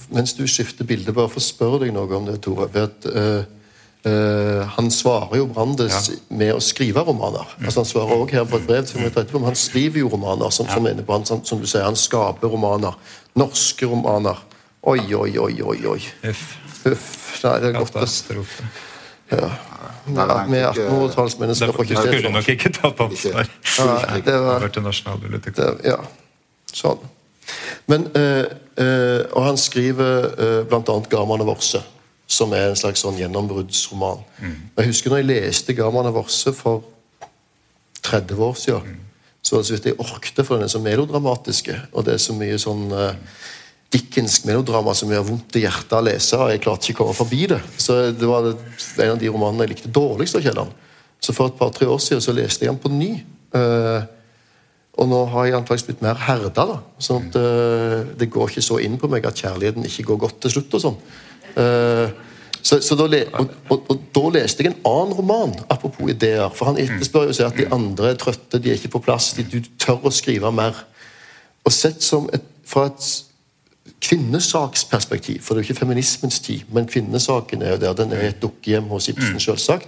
Mens du skifter bilde, bare for å spørre deg noe om det, Tore. ved at eh, eh, Han svarer jo Brandes med å skrive romaner. Altså Han svarer også her på et brev, som jeg tar etterpå, men han skriver jo romaner. Som, som, er inne på han, som, som du sier, han skaper romaner. Norske romaner. Oi, oi, oi, oi. oi. Uff. Nei, det er godt å Katastrofe. Vi Nei, er ikke- 1800-tallsmennesker Det får ikke se skulle sånn. nok ikke tatt ansvar. Nei, det var til Nasjonalbiblioteket. Ja. Sånn. Men eh, eh, Og han skriver eh, bl.a. 'Garman og Vorse', som er en slags sånn gjennombruddsroman. Jeg husker når jeg leste 'Garman og Vorse' for 30 år siden. Så var det så vidt jeg orkte, for den er så melodramatiske. Og det er så mye sånn eh, dickensk melodrama som gjør vondt i hjertet å lese. og Jeg klarte ikke å komme forbi det. Så det var en av de romanene jeg likte dårligst av Kielland. Så for et par-tre år siden så leste jeg den på ny. Eh, og nå har jeg antakeligvis blitt mer herda. da, sånn at eh, Det går ikke så inn på meg at kjærligheten ikke går godt til slutt. og sånn. Eh, så, så da, og, og, og da leste jeg en annen roman, apropos ideer. For han etterspør jo seg at de andre er trøtte, de er ikke på plass, de, du tør å skrive mer. Og sett som et, fra et kvinnesaksperspektiv, for det er jo ikke feminismens tid, men kvinnesaken er jo der, den er et dukkehjem hos Ibsen, selvsagt.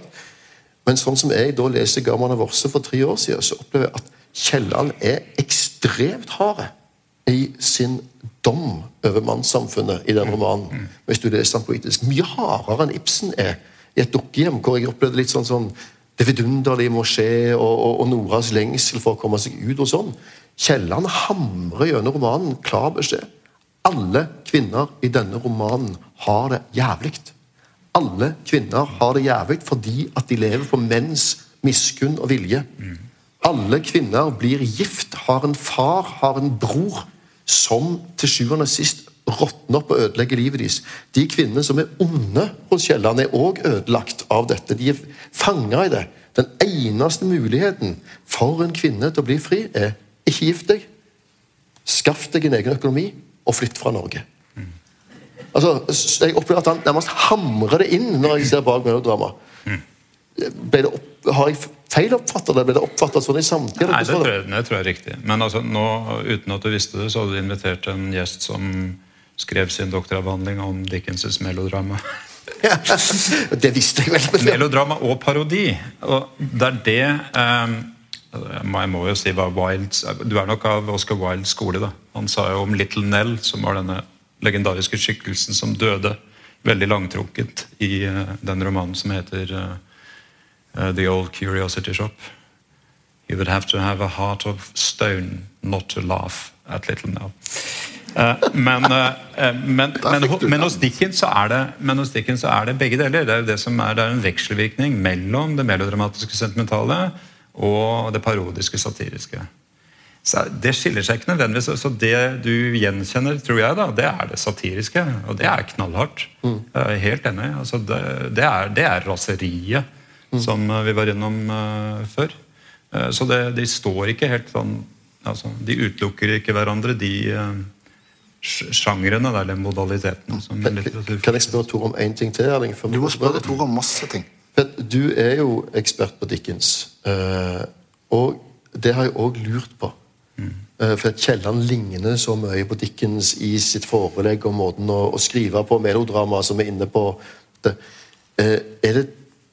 Men sånn som jeg da leser Garman og Vorse for tre år siden, så opplever jeg at Kielland er ekstremt harde i sin dom over mannssamfunnet i den romanen. Hvis du leser den politisk. Mye hardere enn Ibsen er i et dukkehjem, hvor jeg opplevde litt sånn sånn det vidunderlige må skje, og, og, og Noras lengsel for å komme seg ut og sånn. Kielland hamrer gjennom romanen klar beskjed. Alle kvinner i denne romanen har det jævlig. Alle kvinner har det jævlig fordi at de lever på menns miskunn og vilje. Alle kvinner blir gift, har en far, har en bror, som til sjuende og sist råtner opp og ødelegger livet deres. De kvinnene som er onde hos Kielland, er òg ødelagt av dette. De er fanga i det. Den eneste muligheten for en kvinne til å bli fri, er ikke gift deg, skaff deg en egen økonomi, og flytt fra Norge. Altså, Jeg opplever at han nærmest hamrer det inn når jeg ser bak melodrama. Har jeg feiloppfatta det? Ble det oppfatta sånn i samtida? Nei, det tror, jeg, det tror jeg er riktig. Men altså, nå, uten at du visste det, så hadde du invitert en gjest som skrev sin doktoravhandling om Dickens' melodrama. (laughs) det visste jeg vel. Melodrama og parodi. Og det er det eh, Jeg må jo si hva Wilds Du er nok av Oscar Wildes skole. da. Han sa jo om Little Nell, som var denne legendariske skikkelsen som døde veldig langtrukket i eh, den romanen som heter eh, eh, The Old Curiosity Shop. You would have to have a heart of stone not to laugh at Little Nell. Eh, men, eh, eh, men, men, men, hos Dickens så er det, men hos Dickens så er det begge deler. Det er jo det som er, det er en vekselvirkning mellom det melodramatiske sentimentale og det parodiske satiriske. Så Det skiller seg ikke nødvendigvis. Så det du gjenkjenner, tror jeg, da, det er det satiriske. Og det er knallhardt. Jeg er helt enig. Altså det, det, er, det er raseriet, som eh, vi var innom uh, før. Uh, så det, de står ikke helt sånn altså, De utelukker ikke hverandre, de uh, sjangrene eller modalitetene. som litteratur Kan jeg spørre Tore om én ting til? Erling? Du må spørre Tor om masse ting. Du er jo ekspert på Dickens, eh, og det har jeg òg lurt på. Eh, For at Kielland ligner så mye på Dickens i sitt forelegg og måten å, å skrive på, melodrama som er inne på det. Eh, Er det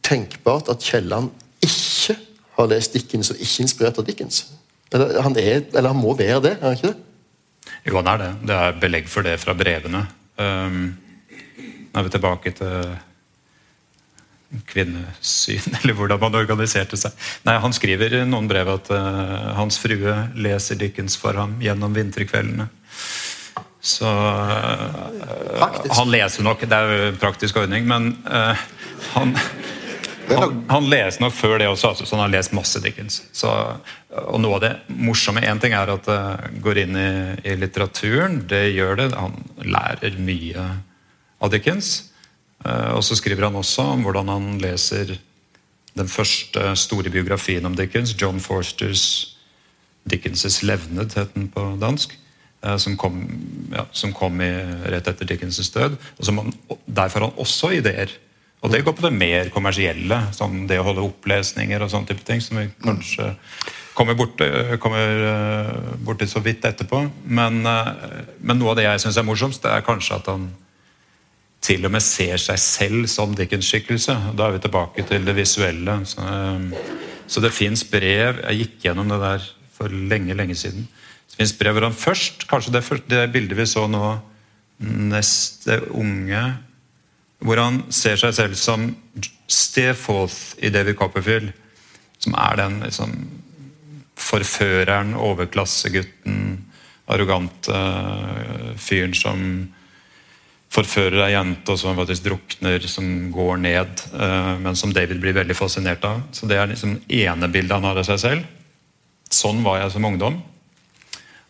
tenkbart at Kielland ikke har lest Dickens og ikke inspirert av Dickens? Eller han, er, eller han må være det, er han ikke det? Jo, han er det. Det er belegg for det fra brevene. Um, nå er vi tilbake til kvinnesyn, (laughs) eller hvordan man organiserte seg. Nei, Han skriver i noen brev at uh, hans frue leser Dickens for ham gjennom vinterkveldene. Så uh, Han leser nok, det er jo en praktisk ordning, men uh, han, han, han leser nok før det også, altså, så han har lest masse Dickens. Så, og noe av det morsomme En ting er at det går inn i, i litteraturen, det gjør det. Han lærer mye av Dickens. Eh, Og så skriver han også om hvordan han leser den første store biografien om Dickens, John Forsters 'Dickens' levned', het den på dansk. eh, som kom, ja, som kom i, rett etter Dickens' død. og som han, Der får han også ideer. Og det går på det mer kommersielle, som det å holde opplesninger og sånne type ting. som vi kanskje kommer bort, kommer borti så vidt etterpå. Men, men noe av det jeg syns er morsomst, det er kanskje at han til og med ser seg selv som Dickens-skikkelse. Da er vi tilbake til det visuelle. Så, eh, så det fins brev Jeg gikk gjennom det der for lenge, lenge siden. Det fins brev hvor han først Kanskje det, det, bildet vi så nå, neste unge Hvor han ser seg selv som Steforth i David Copperfield. Som er den liksom, forføreren, overklassegutten, arrogante fyren som forfører ei jente og som faktisk drukner, som går ned. Eh, men som David blir veldig fascinert av. Så Det er liksom ene han har av seg selv. Sånn var jeg som ungdom.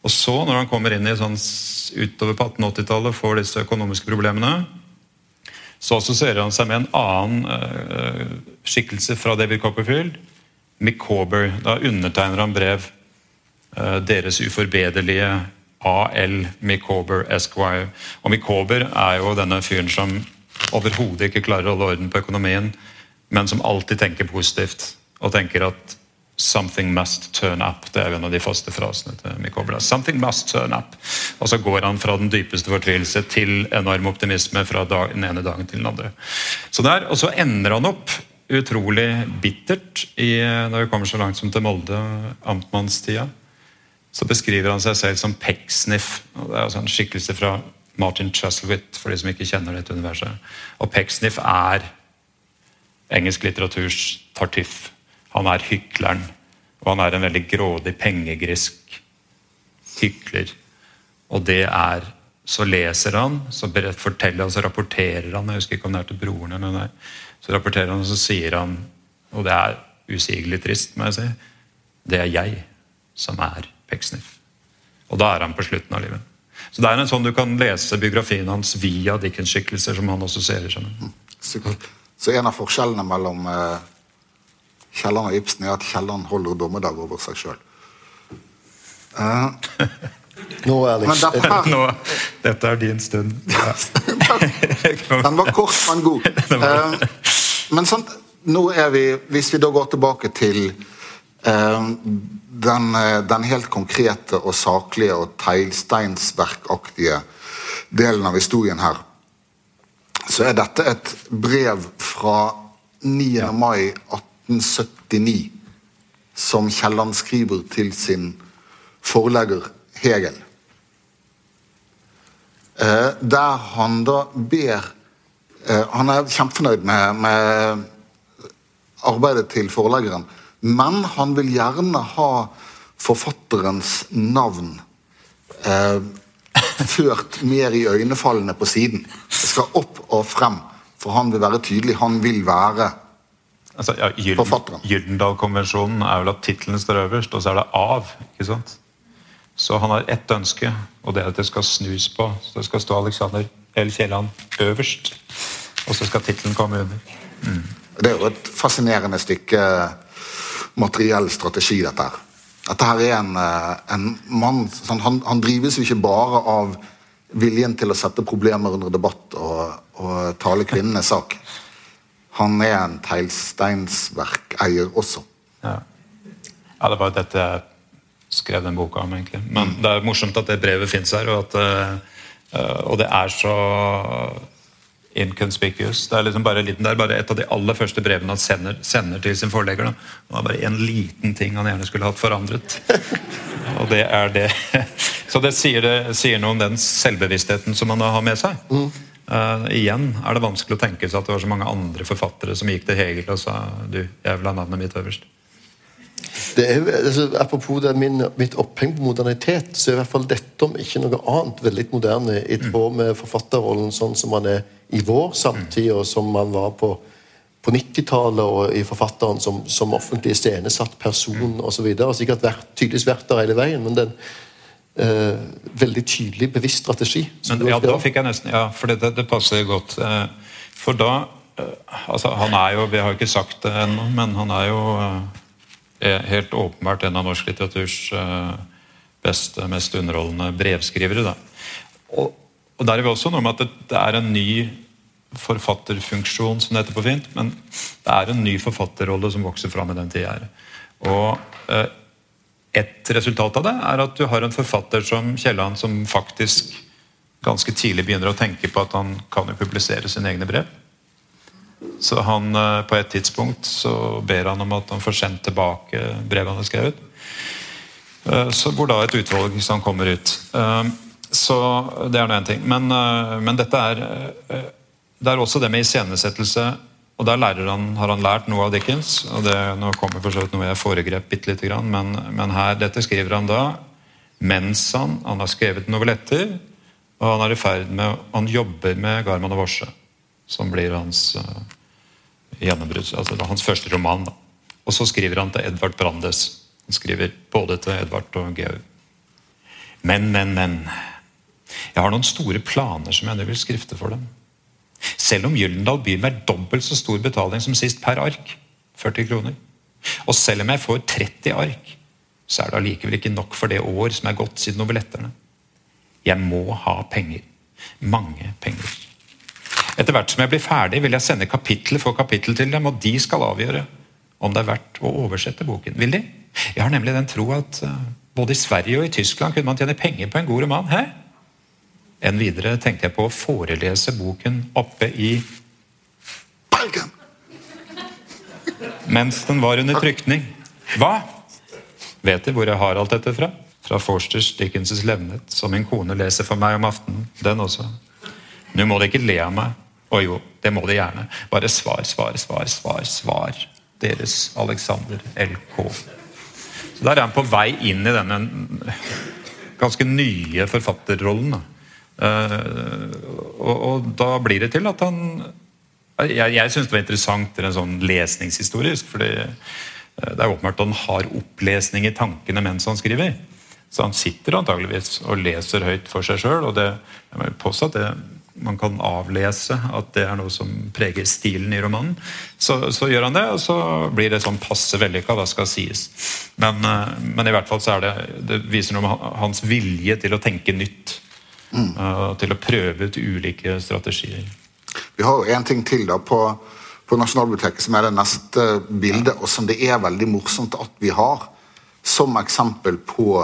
Og så, når han kommer inn i sånn utover på 1880-tallet får disse økonomiske problemene, så assosierer han seg med en annen uh, skikkelse fra David Copperfield. Micawber. Da undertegner han brev. Uh, deres uforbederlige A.L. Micober Esquire. Og Micober er jo denne fyren som overhodet ikke klarer å holde orden på økonomien, men som alltid tenker positivt og tenker at 'something must turn up'. Det er en av de faste frasene til Micawber. 'Something must turn up'. Og så går han fra den dypeste fortvilelse til enorm optimisme fra dag, den ene dagen til den andre. Så der, Og så ender han opp utrolig bittert i, når vi kommer så langt som til Molde, amtmannstida så beskriver han seg selv som Pecksniff. og Det er altså en skikkelse fra Martin Chuzzlewit, for de som ikke kjenner dette universet. Og Pecksniff er engelsk litteraturs Tartiff. Han er hykleren. Og han er en veldig grådig, pengegrisk hykler. Og det er Så leser han, så forteller han, så rapporterer han Jeg husker ikke om det er til broren eller nei. Så rapporterer han, og så sier han, og det er usigelig trist, må jeg si, det er jeg som er Pecksniff. Og da er han på slutten av livet. Så det er en sånn Du kan lese biografien hans via Dickens-skikkelser som han også ser seg med. Så en av forskjellene mellom uh, Kielland og Ibsen er at Kielland holder dommedag over seg sjøl. Uh, eh, (laughs) Nå, Alex. Dette, her, (laughs) Nå, dette er din stund. (laughs) Ja. den var kort, men god. Uh, men sant, nå er vi, hvis vi da går tilbake til den, eh, den, helt konkrete og saklige og teglsteinsverkaktige delen av historien her, så er dette et brev fra 9. Ja. mai 1879 som Kielland skriver til sin forlegger Hegel. Eh, der han da ber eh, Han er kjempefornøyd med, med arbeidet til forleggeren men han vil gjerne ha forfatterens navn eh, ført mer i øynefallene på siden. Det skal opp og frem, for han vil være tydelig. Han vil være altså, ja, Gylden, forfatteren. Gyldendal-konvensjonen er vel at tittelen står øverst, og så er det av. ikke sant? Så han har ett ønske, og det er at det skal snus på. Så det skal stå Alexander L. Kielland øverst, og så skal tittelen komme under. Mm. Det er jo et fascinerende stykke materiell strategi, dette her. Dette her er en, eh, en mann sånn, han, han, drives jo ikke bare av viljen til å sette problemer under debatt og, og tale kvinnenes sak. Han er en teglsteinsverkeier også. Ja. ja, det var jo dette jeg skrev den boka om, egentlig. Men det er morsomt at det brevet fins her, og, at, uh, og det er så inconspicuous. Det er liksom bare, det er bare et av de aller første brevene han sender, sender til sin forlegger. Da. Det var bare en liten ting han gjerne skulle hatt forandret. (laughs) Og det er det. (laughs) Så det sier, det sier, noe om den selvbevisstheten som han har med seg. Mm. Uh, igjen er det vanskelig å tenke seg at det var så mange andre forfattere som gikk til Hegel og sa du, jeg vil ha navnet mitt øverst. Det er, altså, apropos det min, mitt oppheng på modernitet, så er i hvert fall dette om ikke noe annet veldig moderne i tråd med forfatterrollen sånn som man er i vår samtid, og som man var på, på 90-tallet og i forfatteren som, som offentlig iscenesatt person osv. Sikkert vært, tydeligvis vært der hele veien, men det er en uh, veldig tydelig, bevisst strategi. Men, ja, da fikk jeg nesten Ja, for det, det passer godt. Uh, for da uh, Altså, han er jo Vi har jo ikke sagt det ennå, men han er jo helt åpenbart en av norsk litteraturs beste, mest underholdende brevskrivere. Da. Og, og der er vi også noe med at det, det er en ny forfatterfunksjon, som det heter på fint. Men det er en ny forfatterrolle som vokser fram i den tida her. Og eh, et resultat av det er at du har en forfatter som Kielland som faktisk ganske tidlig begynner å tenke på at han kan jo publisere sine egne brev. Så han eh, på et tidspunkt så ber han om at han får sendt tilbake brevet han har skrevet. Eh, så hvor da et utvalg som kommer ut. Eh, så det er nå én ting. Men, men dette er det er også det med iscenesettelse. Og Der han, har han lært noe av Dickens. og det, Nå kommer for så vidt noe jeg foregrep bitte lite grann, men, men her, dette skriver han da mens han, han har skrevet novelletter, og han er i ferd med Han jobber med Garman og Vorse, som blir hans uh, gjennombrud. Altså hans første roman. da. Og så skriver han til Edvard Brandes. Han skriver både til Edvard og Georg. Men, men, men. Jeg har noen store planer som jeg nå vil skrifte for dem. Selv om Gyldendal byr meg dobbelt så stor betaling som sist per ark, 40 kroner. Og selv om jeg får 30 ark, så er det allikevel ikke nok for det år som er gått siden novelletterne. Jeg må ha penger. Mange penger. Etter hvert som jeg blir ferdig, vil jeg sende kapittel for kapittel til dem, og de skal avgjøre om det er verdt å oversette boken. Vil de? Jeg har nemlig den tro at eh, både i Sverige og i Tyskland kunne man tjene penger på en god roman. Hæ? Enn videre tenkte jeg på å forelese boken oppe i Bergen! Mens den var under trykning. Hva? Vet De hvor jeg har alt dette fra? Fra Forsters Dickens' levnet, som min kone leser for meg om aftenen. Den også. Nå må de ikke le av meg. Å jo, det må de gjerne. Bare svar, svar, svar, svar. svar. Deres Alexander LK. Så Der er han på vei inn i denne ganske nye forfatterrollen. da. Uh, og, og, da blir det til at han Jeg, jeg syns det var interessant en sånn lesningshistorisk. fordi uh, det er åpenbart at han har opplesning i tankene mens han skriver. Så han sitter antageligvis og leser høyt for seg sjøl. Og det, jeg må påstå at det, man kan avlese at det er noe som preger stilen i romanen. Så, så gjør han det, og så blir det sånn passe vellykka, det skal sies. Men, uh, men, i hvert fall så er det, det viser noe om hans vilje til å tenke nytt Mm. til å prøve ut ulike strategier. Vi har jo en ting til da på, på Nasjonalbiblioteket som er det neste bildet, og som det er veldig morsomt at vi har som eksempel på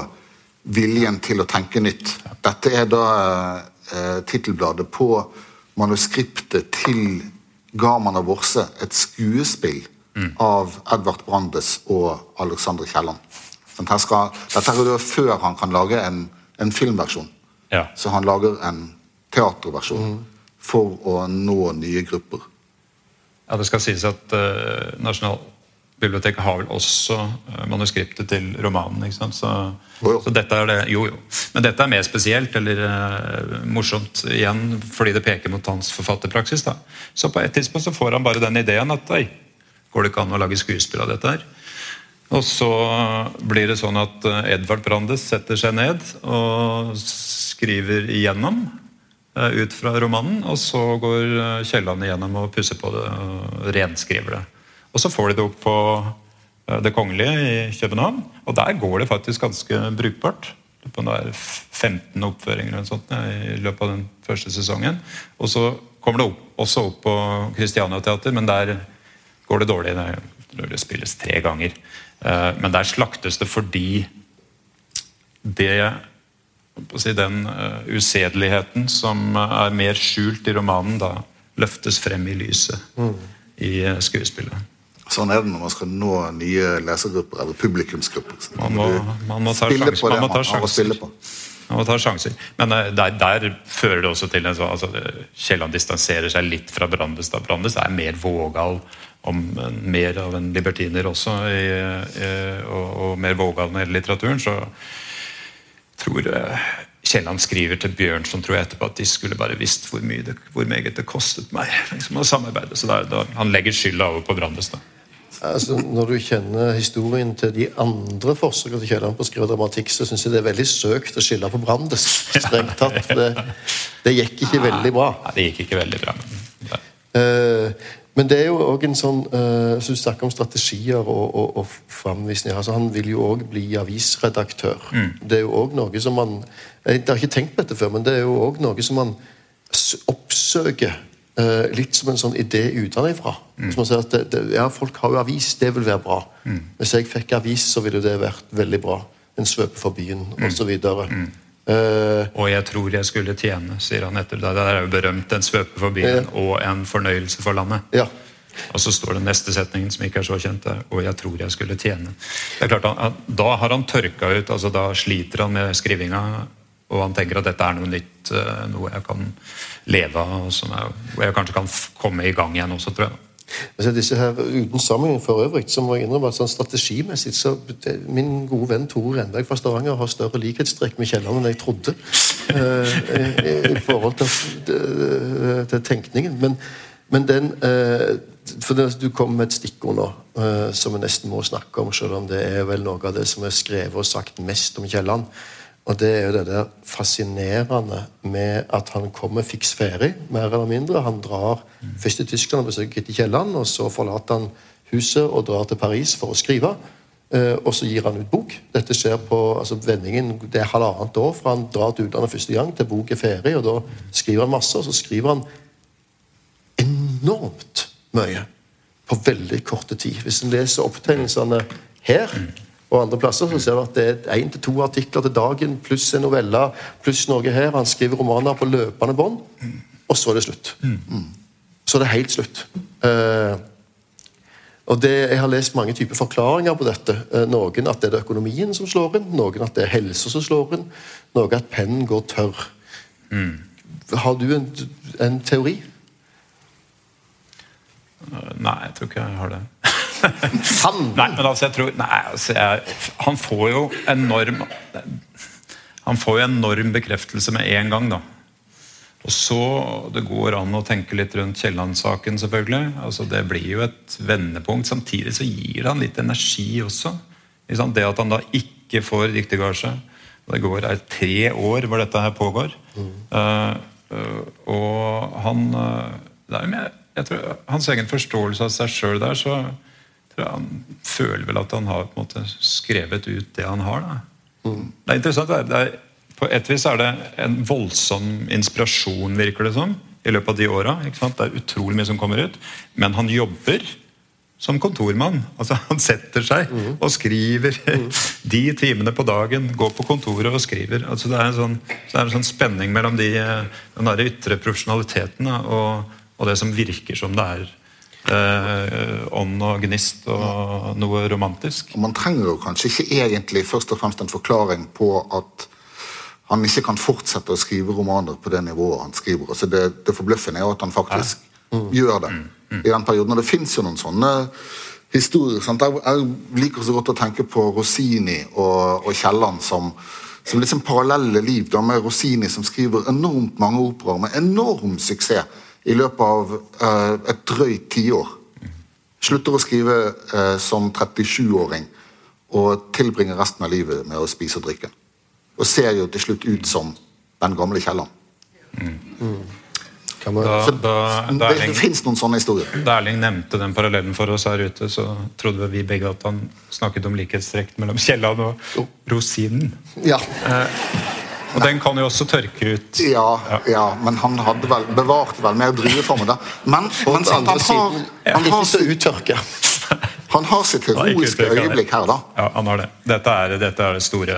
viljen til å tenke nytt. Dette er da eh, tittelbladet på manuskriptet til Garman og Vorse, et skuespill mm. av Edvard Brandes og Alexander Kielland. Dette er jo før han kan lage en, en filmversjon. Ja. Så han lager en teaterversjon mm. for å nå nye grupper. Ja, Det skal sies at uh, Nasjonalbiblioteket har vel også uh, manuskriptet til romanen. ikke sant? Så, jo, jo. så, dette er det, jo, jo. Men dette er mer spesielt eller uh, morsomt igjen fordi det peker mot hans forfatterpraksis. da. Så på et tidspunkt så får han bare den ideen at går det ikke an å lage skuespill av dette her? Og så blir det sånn at Edvard Brandes setter seg ned og skriver igjennom eh, ut fra romanen, og så går eh, Kielland igjennom og pusser på det og renskriver det. Og så får de det opp på eh, Det Kongelige i København, og der går det faktisk ganske brukbart. På det er 15 oppføringer eller sånt, i løpet av den første sesongen. Og så kommer det opp, også opp på Christiania Teater, men der går det dårlig. Det spilles tre ganger. Men der slaktes det fordi det si, den uh, usedeligheten som uh, er mer skjult i romanen, da løftes frem i lyset mm. i skuespillet. Sånn er det når man skal nå nye lesergrupper eller publikumsgrupper. Man må, man må ta sjanser. Man, man, man må ta sjanser. Men der, der, fører det også til en sånn altså, Kielland distanserer seg litt fra Brandes. da Brandes er mer vågal om mer av en libertiner også, i, i, og, og, mer vågal det gjelder litteraturen. så tror jeg Kielland skriver til Bjørnson tror jeg etterpå at de skulle bare visst hvor, mye det, hvor meget det kostet meg liksom, å samarbeide. Så da, da, Han legger skylda over på Brandes. da. Altså, når du kjenner historien til de andre forsøkene til Kielland på å skrive dramatikk, så syns jeg det er veldig søkt å skylde på Brandes. strengt tatt. Det, det, gikk ikke veldig bra. Nei, det gikk ikke veldig bra. Uh, Men det er jo òg en sånn uh, Så du snakker om strategier og, og, og framvisninger. Altså, han vil jo òg bli avisredaktør. Det er jo òg noe som man Jeg har ikke tenkt på dette før, men det er jo òg noe som man oppsøker Uh, litt som en sånn idé utenfra. Så man sier at det, det, ja, folk har jo avis, det vil være bra. Hvis jeg fikk avis, så ville det vært veldig bra. En svøpe for byen, osv. Uh, Og jeg tror jeg skulle tjene, sier han etter det. Er jo berømt. En svøpe for byen og en fornøyelse for landet. ja. Og så står det neste setningen, som ikke er så kjent, der, og jeg tror jeg skulle tjene. Det er klart, han, Da har han tørka ut, altså da sliter han med skrivinga, og han tenker at dette er noe nytt, eh, noe jeg kan leve av, og som er, hvor jeg kanskje kan komme i gang igjen også, tror jeg. Altså disse her, Uten sammenligning for øvrig, så må jeg innrømme at sånn strategimessig så det, Min gode venn Tore Renberg fra Stavanger har større likhetstrekk med Kielland enn jeg trodde. eh, i, I forhold til, til, til tenkningen. Men, men den eh, for det, Du kom med et stikkord nå eh, som vi nesten må snakke om, selv om det er vel noe av det som er skrevet og sagt mest om Kielland. Og det er jo det der fascinerende med at han kommer fiks ferdig, mer eller mindre. Han drar først til Tyskland og besøker Kitty Kielland, og så forlater han huset og drar til Paris for å skrive. Eh, og så gir han ut bok. Dette skjer på altså vendingen, det er halvannet år fra han drar til utlandet første gang til bok er ferdig. og Da skriver han masse, og så skriver han enormt mye på veldig korte tid. Hvis en leser opptegnelsene her og andre plasser, så ser du at det er én til to artikler til dagen pluss en novelle pluss noe her. Han skriver romaner på løpende bånd, og så er det slutt. Så er det helt slutt. Eh, og det, Jeg har lest mange typer forklaringer på dette. Eh, Noen at det er økonomien som slår inn, noen at det er helse som slår inn, noe at pennen går tørr. Har du en, en teori? Nei, jeg tror ikke jeg har det. (laughs) Han Nei, men altså, jeg tror Nei, altså, jeg, han får jo enorm Han får jo enorm bekreftelse med en gang, da. Og så Det går an å tenke litt rundt Kielland-saken, selvfølgelig. Altså, det blir jo et vendepunkt. Samtidig så gir det han litt energi også. liksom? Det at han da ikke får diktergasje. Det går er tre år hvor dette her pågår. Mm. Uh, uh, og han uh, det er jo med, jeg tror, Hans egen forståelse av seg sjøl der, så han føler vel at han har måte skrevet ut det han har. da. Det er interessant. det er- på et vis er det en voldsom inspirasjon, virker det som, i løpet av de åra. Det er utrolig mye som kommer ut. Men han jobber som kontormann. Altså, han setter seg og skriver de timene på dagen. Går på kontoret og skriver. Altså, det, er en sånn, så det er en sånn spenning mellom de, eh, den ytre profesjonaliteten og, og det som virker som det er eh, ånd og gnist og noe romantisk. Og Man trenger jo kanskje ikke egentlig først og fremst en forklaring på at han ikke kan fortsette å skrive romaner på det nivået han skriver. Altså det, det forbløffende er jo at han faktisk gjør det i den perioden. Og det fins jo noen sånne historier. Sant? Jeg, jeg liker så godt å tenke på Rossini og, og Kielland som, som liksom parallelle liv. Da, med Rossini som skriver enormt mange operaer med enorm suksess i løpet av eh, et drøyt tiår. Slutter å skrive eh, som 37-åring og tilbringer resten av livet med å spise og drikke. Og ser jo til slutt ut som den gamle Kielland. Mm. Mm. Så da, da det, det fins noen sånne historier. da Erling nevnte den parallellen for oss her ute, så trodde vi begge at han snakket om likhetstrekk mellom Kielland og rosinen. ja. Og den kan jo også tørke ut. Ja, ja, men han hadde vel bevart vel mer drueformen da. Men, men han, har, siden han, har, så han har sitt Han har ikke heroiske øyeblikk her, da. Ja, han har det. Dette er, dette er det store.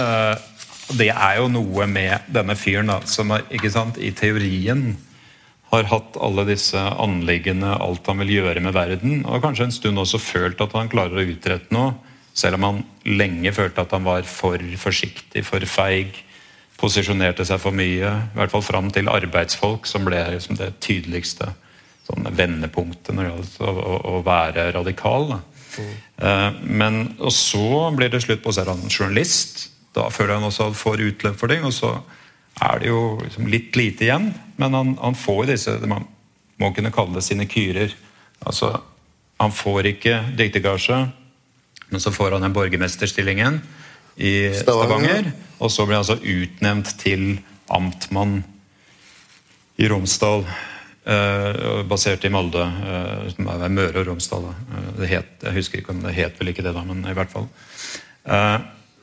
uh, det er jo noe med denne fyren da, som er, ikke sant, i teorien har hatt alle disse anliggende, alt han vil gjøre med verden, og kanskje en stund også følt at han klarer å utrette noe, selv om han lenge følte at han var for forsiktig, for feig, posisjonerte seg for mye, i hvert fall fram til arbeidsfolk, som ble liksom det tydeligste sånn vendepunktet når det gjaldt å, å, å være radikal. Mm. Men, og så blir det slutt på er han journalist. Da føler han også at han får utløp for ting. Og så er det jo liksom litt lite igjen, men han, han får disse Man må kunne kalle det sine kyrer. Altså, han får ikke diktergasje, men så får han den borgermesterstillingen i Stavanger. Og så blir han altså utnevnt til amtmann i Romsdal. Uh, basert i Molde, uh, som er Møre og Romsdal. Uh, det het, jeg husker ikke om det het vel ikke det, da, men i hvert fall.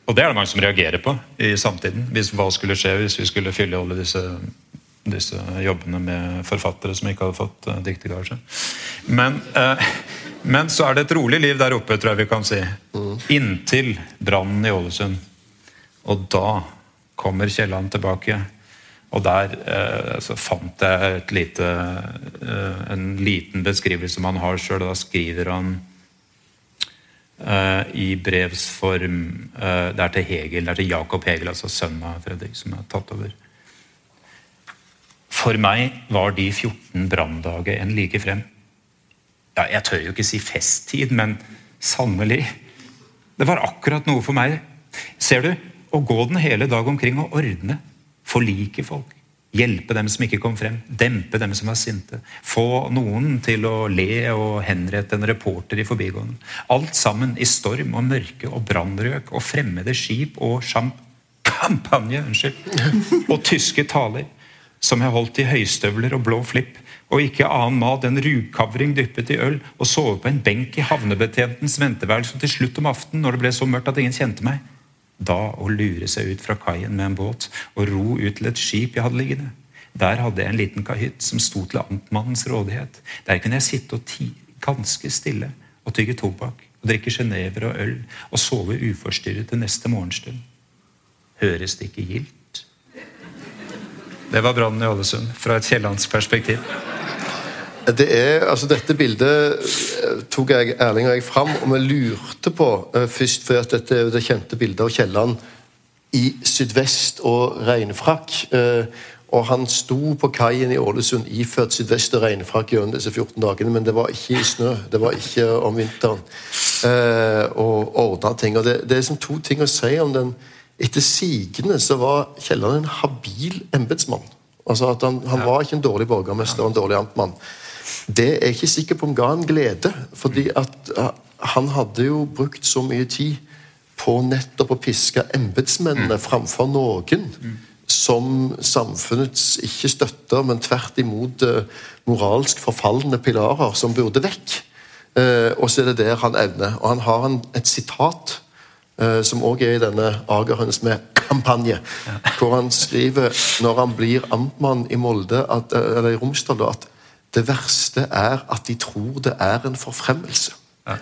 Og det er det mange som reagerer på i samtiden. Hvis, hva skulle skje hvis vi skulle fylle alle disse, disse jobbene med forfattere som ikke hadde fått uh, diktergasje. Men, men så er det et rolig liv der oppe, tror jeg vi kan si. Inntil brannen i Ålesund. Og da kommer Kielland tilbake. Og der eh, fant jeg lite, eh, en liten beskrivelse man har sjøl. Da skriver han eh, i brevsform eh, Det er til Hegel, det er til Jakob Hegel, altså sønnen av Fredrik, som er tatt over. For meg var de 14 branndager en like frem ja, Jeg tør jo ikke si festtid, men sannelig. Det var akkurat noe for meg. Ser du, å gå den hele dag omkring og ordne, forlike folk, hjelpe dem som ikke kom frem, dempe dem som var sinte, få noen til å le og henrette en reporter i forbigående. Alt sammen i storm og mørke og brannrøk og fremmede skip og champagne unnskyld, og tyske taler som jeg holdt i høystøvler og blå flipp, og ikke annen mat enn rugkavring dyppet i øl, og sove på en benk i havnebetjentens venteværelse til slutt om aftenen, når det ble så mørkt at ingen kjente meg. Da å lure seg ut fra kaien med en båt og ro ut til et skip jeg hadde liggende. Der hadde jeg en liten kahytt som sto til amtmannens rådighet. Der kunne jeg sitte og ti ganske stille og tygge tobakk og drikke genever og øl og sove uforstyrret til neste morgenstund. Høres det ikke gildt? Det var brannen i Ålesund, fra et kiellandsperspektiv. Det er, altså Dette bildet eh, tok jeg Erling og jeg fram, og vi lurte på uh, først for dette er jo det kjente bildet av Kielland i sydvest og regnfrakk. Uh, og han sto på kaien i Ålesund iført sydvest og regnfrakk gjennom disse 14 dagene, men det var ikke i snø. Det var ikke om vinteren. Uh, og ordna ting. Og det, det er som to ting å si om den. Etter sigende så var Kielland en habil embetsmann. Altså at han, han var ikke en dårlig borgermester og en dårlig amtmann. Det er jeg ikke sikker på om ga han glede, fordi at han hadde jo brukt så mye tid på nettopp å piske embetsmennene framfor noen som samfunnets ikke støtter, men tvert imot uh, moralsk forfalne pilarer som burde vekk. Uh, og så er det der han evner. Og han har en, et sitat som òg er i denne Agerhøns med kampanje, hvor han skriver når han blir amtmann i Molde, at, eller i Romsdal, at det verste er at de tror det er en forfremmelse. Ja, det.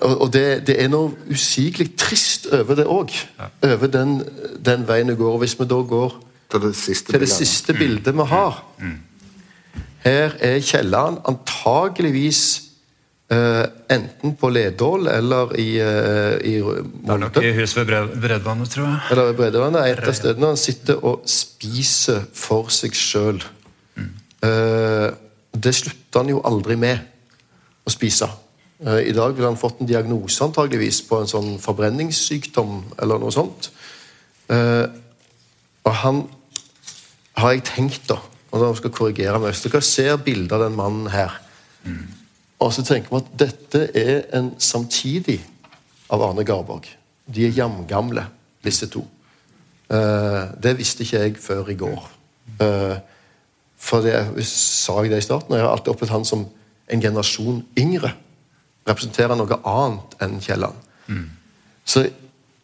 Og, og det, det er noe usigelig trist over det òg. Over den, den veien det går. Og hvis vi da går Til det siste til det bildet. siste bildet vi har Her er kjelleren antageligvis eh, enten på Ledål eller i, eh, i Det er nok i hus ved Bred- Bredvannet, tror jeg. Eller ved Bredvannet. Et av stedene han sitter og spiser for seg sjøl. det slutter han jo aldri med å spise. Eh, I dag ville han fått en diagnose antageligvis på en sånn forbrenningssykdom eller noe sånt. Eh, og han har jeg tenkt, da, og da skal jeg korrigere meg Hvis dere ser bildet av den mannen her, og så tenker vi at dette er en samtidig av Arne Garborg. De er jamgamle, disse to. Uh, det visste ikke jeg før i går. Uh, for det sa jeg det i starten, og jeg har alltid opplevd han som en generasjon yngre. Representerer noe annet enn Kielland. Så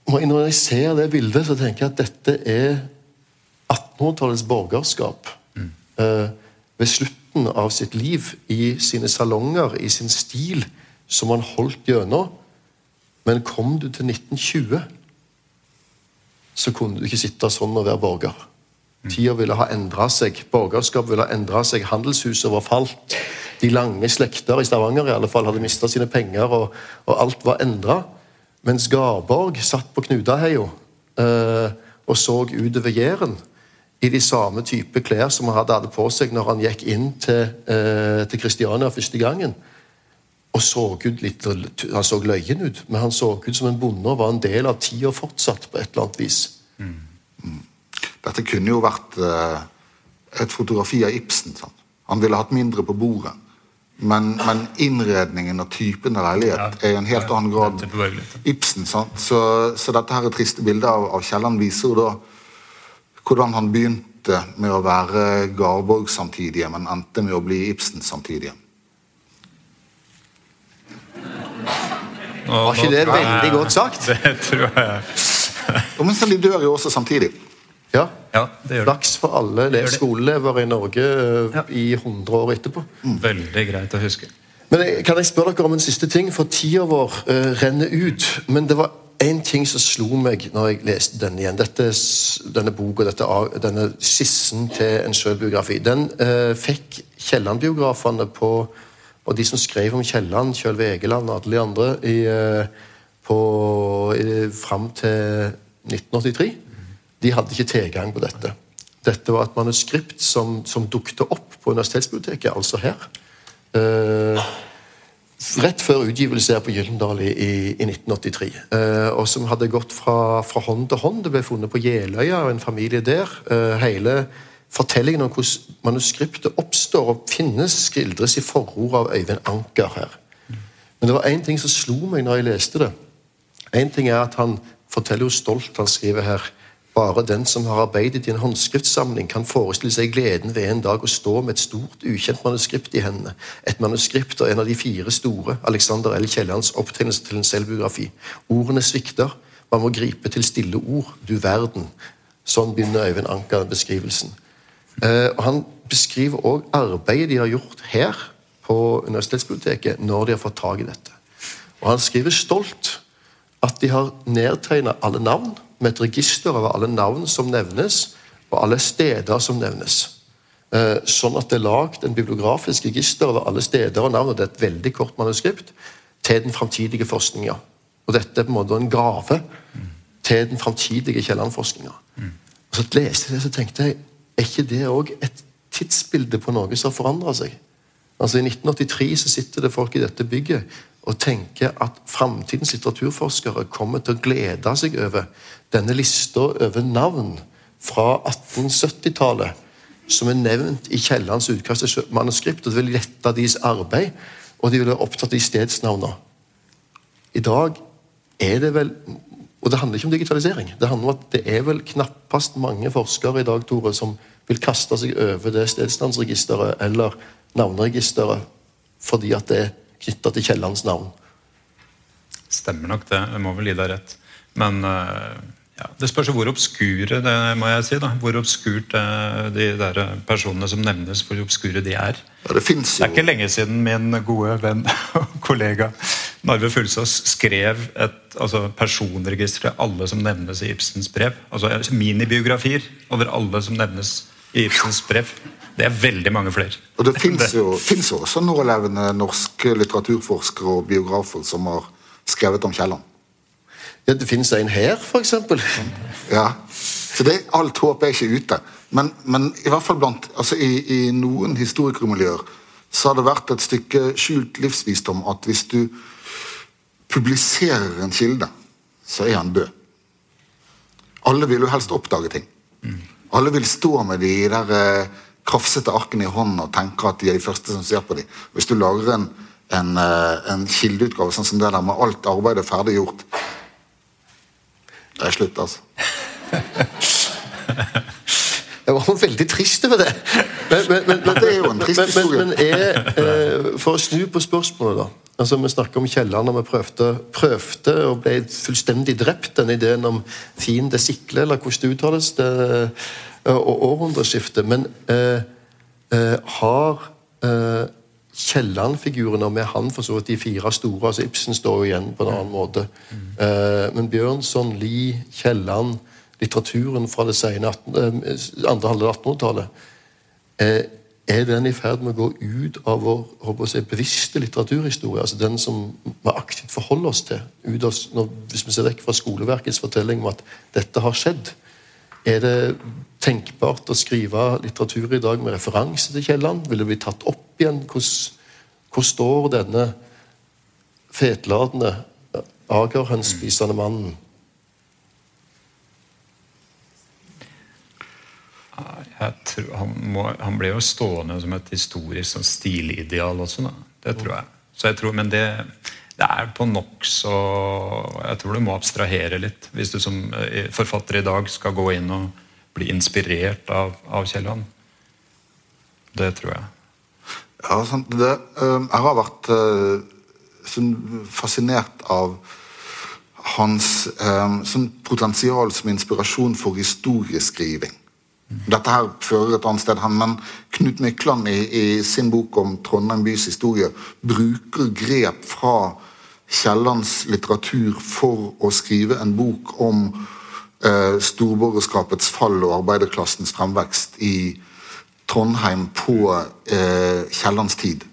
må- når jeg ser det bildet, så tenker jeg at dette er 1800-tallets borgerskap. Eh, ved slutten av sitt liv, i sine salonger, i sin stil, som han holdt gjennom. Men kom du til 1920, så kunne du ikke sitte sånn og være borger. Tida ville ha endra seg, borgerskap ville ha endra seg, handelshuset var falt. De lange slekter i Stavanger i alle fall hadde mista sine penger, og, og alt var endra. Mens Garborg satt på Knudaheia eh, og så utover Jæren i de samme type klær som han hadde, hadde på seg når han gikk inn til, eh, til Kristiania første gangen. Og så ut litt, Han så løyen ut, men han så ut som en bonde og var en del av tida fortsatt. på et eller annet vis. Dette kunne jo vært eh, et fotografi av Ibsen. Sant? Han ville hatt mindre på bordet. Men, men innredningen og typen av leilighet er i en helt annen grad. Ibsen. Sant? Så, så dette her triste bildet av, av Kielland viser jo da hvordan han begynte med å være Garborg samtidige, men endte med å bli Ibsen samtidige? Nå- Var ikke det veldig godt sagt? (laughs) Det tror jeg. Og men de dør jo også samtidig. Ja. Ja, det gjør det. Flaks for alle det. skoleelever i Norge eh, Ja. i 100 år etterpå. Veldig greit å huske. Men Kan jeg spørre dere om en siste ting? For tida vår uh, renner ut. Men det var én ting som slo meg når jeg leste den igjen. Dette, denne boka, dette, denne skissen til en sjølbiografi. Den eh, fikk Kielland-biografene på Og de som skrev om Kielland, Kjøl Vegeland og alle de andre, i, eh, på, i, fram til 1983, de hadde ikke tilgang på dette. Dette var et manuskript som, som dukket opp på universitetsbiblioteket, altså her. Eh, rett før utgivelse her på Gyllendal i, i, i 1983. Eh, og som hadde gått fra, fra hånd til hånd. Det ble funnet på Jeløya og en familie der. Eh, hele fortellingen om hvordan manuskriptet oppstår og finnes, skildres i forord av Øyvind Anker her. Men det var én ting som slo meg når jeg leste det. En ting er at Han forteller jo stolt, han skriver her bare den som har arbeidet i en håndskriftsamling, kan forestille seg gleden ved en dag å stå med et stort, ukjent manuskript i hendene. Et manuskript av en av de fire store, Alexander L. Kiellands opptegnelse til en selvbiografi. Ordene svikter. Man må gripe til stille ord. Du verden. Sånn begynner Øyvind Anker beskrivelsen. Eh, og Han beskriver òg arbeidet de har gjort her på universitetsbiblioteket når de har fått tak i dette. Og Han skriver stolt at de har nedtegna alle navn med et register over alle navn som nevnes, og alle steder som nevnes. Eh, Sånn at det er lagd en bibliografisk register over alle steder og navn, og det er et veldig kort manuskript, til den framtidige forskninga. Og dette er på en måte en gave til den framtidige Kielland-forskninga. Og så leste jeg det, så tenkte jeg er ikke det òg et tidsbilde på noe som har forandra seg? Altså I 1983 så sitter det folk i dette bygget og tenker at framtidens litteraturforskere kommer til å glede seg over denne lista over navn fra 1870-tallet som er nevnt i Kiellands utkast til manuskript. og Det vil lette deres arbeid, og de vil være opptatt av stedsnavnene. I dag er det vel Og det handler ikke om digitalisering. Det handler om at det er vel knappast mange forskere i dag Tore, som vil kaste seg over det stedsnavnsregisteret eller navneregisteret fordi at det er knytta til Kiellands navn. Stemmer nok det. Jeg må vel gi deg rett. Men eh, ja, det spørs hvor obskure det må jeg si da. Hvor obskurt eh, de der personene som nevnes, hvor obskure de er. Ja, det Det er ikke lenge siden min gode venn og (laughs) kollega Narve Fulsås skrev et altså personregister til alle som nevnes i Ibsens brev. Altså minibiografier over alle som nevnes i Ibsens brev. Det er veldig mange flere. Og det fins jo, jo også nålevende norske litteraturforskere og biografer som har skrevet om Kielland. Ja, det finnes en her, f.eks. Ja. Så det, alt håp er ikke ute. Men, men i hvert fall blant, altså i, i noen historikermiljøer så har det vært et stykke skjult livsvisdom at hvis du publiserer en kilde, så er han død. Alle vil jo helst oppdage ting. Alle vil stå med de der eh, krafsete arkene i hånden og tenke at de er de første som ser på dem. Hvis du lager en, en, eh, en kildeutgave sånn som det der med alt arbeidet ferdig gjort Det er slutt, altså. Jeg var veldig trist over det. Men, men, men, men, Det er jo en trist historie. men er, eh, For å snu på spørsmålet, da. Altså, Vi snakker om Kielland, og vi prøvde, prøvde og ble fullstendig drept. Den ideen om fiende sikle, eller hvordan det uttales, det, og århundreskiftet. Men eh, eh, har eh, Kielland-figurene, med han for så vidt de fire store altså Ibsen står jo igjen på en annen måte. Eh, men Bjørnson, Lie, Kielland, litteraturen fra det sene 18, eh, andre halvdel av 1800-tallet eh, Er den i ferd med å gå ut av vår håper å si, bevisste litteraturhistorie? altså Den som vi aktivt forholder oss til? Ut av, når, hvis vi ser vekk fra skoleverkets fortelling om at dette har skjedd. Er det tenkbart å skrive litteratur i dag med referanse til Kielland? Vil det bli tatt opp igjen? Hvor står denne fetladende, agerhønspisende mannen? Jeg tror, han, må, han ble jo stående som et historisk sånn stilideal også. Da. Det tror jeg. Så jeg tror, men det, det er på nokså Jeg tror du må abstrahere litt hvis du som eh, forfatter i dag skal gå inn og bli inspirert av, av Kielland. Det tror jeg. Ja, sant, det, eh, jeg har vært eh, sånn fascinert av hans sånn potensial som inspirasjon for historieskriving. Dette her fører et annet sted hen, men Knut Mykland i, i sin bok om Trondheim bys historie bruker grep fra Kiellands litteratur for å skrive en bok om eh, storborgerskapets fall og arbeiderklassens fremvekst i Trondheim på eh, Kiellands tid.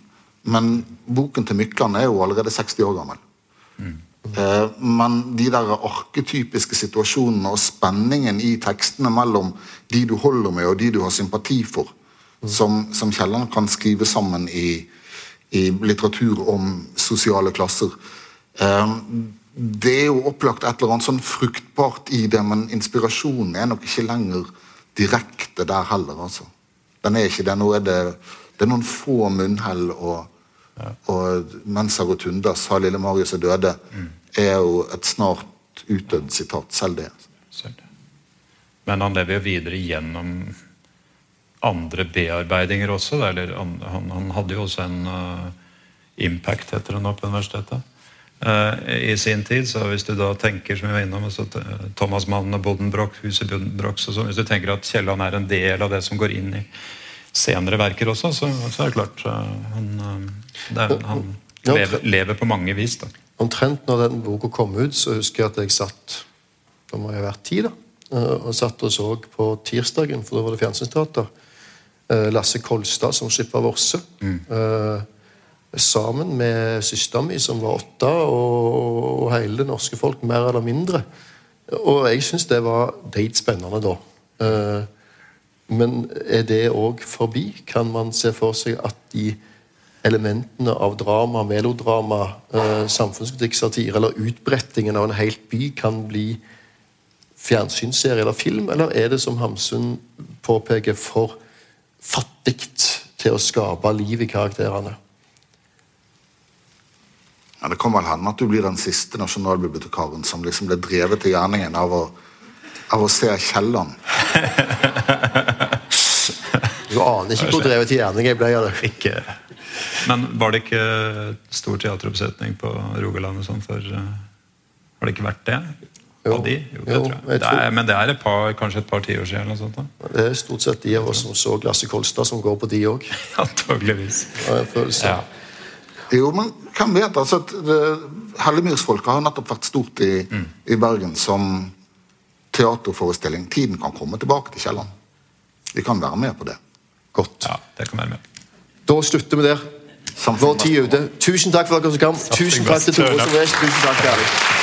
Men boken til Mykland er jo allerede 60 år gammel. Eh, men de der arketypiske situasjonene og spenningen i tekstene mellom de du holder med og de du har sympati for, som, som Kielland kan skrive sammen i, i litteratur om sosiale klasser eh, Det er jo opplagt et eller annet sånn fruktbart i det, men inspirasjonen er nok ikke lenger direkte der heller, altså. Den er ikke det. Nå er det, det er noen få munnhell og og mens jeg rotunder sa lille Marius er døde, er jo et snart utdødd sitat. Selv det. Selv det. Men han lever jo videre gjennom andre bearbeidinger også. Eller han, han, han hadde jo også en uh, impact, heter det nå på universitetet. Uh, I sin tid, så hvis du da tenker som vi var innom, altså, Thomas Mann og Boddenbrock, huset Buddenbrooks og sånn, Hvis du tenker at Kielland er en del av det som går inn i senere verker også, så, så er det klart uh, han, uh, det er, han lever, lever på mange vis. da. Omtrent når den boka kom ut, så husker jeg at jeg satt Da må jeg ha vært ti, da. eh, Og satt og så på tirsdagen, for da var det fjernsynsteater. eh, Lasse Kolstad som slipper Vorse. Mm. Sammen med søstera mi, som var åtte, og, og hele det norske folk, mer eller mindre. Og jeg syns det var dritspennende da. Men er det òg forbi? Kan man se for seg at de elementene av drama, melodrama, eh, samfunnskritikk, satire eller utbrettingen av en helt by kan bli fjernsynsserie eller film, eller er det, som Hamsun påpeker, for fattig til å skape liv i karakterene? Ja, det kan vel hende at du blir den siste nasjonalbibliotekaren som liksom ble drevet til gjerningen av å, av å se Kielland. (laughs) Du aner ikke hvor drevet hjernen jeg ble av det. Ikke. Men var det ikke stor teateroppsetning på Rogaland og sånn for uh, Har det ikke vært det? Jo. De? Jo, det Jo, tror jeg. jeg Det tror- er, men det er et par, kanskje et par tiår siden? eller sånt da. Det er stort sett de av oss som så Lasse Kolstad, som går på de òg. Antakeligvis. (laughs) Ja. Ja. Jo, men hvem vet? altså det- Hellemyrsfolket har nettopp vært stort i, i Bergen som teaterforestilling. Tiden kan komme tilbake til Kielland. Vi kan være med på det. Godt. ja, det kan være med. Da slutter vi der. Vår tid er ute. Tusen takk for dere som kom. Tusen takk til Tore. Tusen takk alle.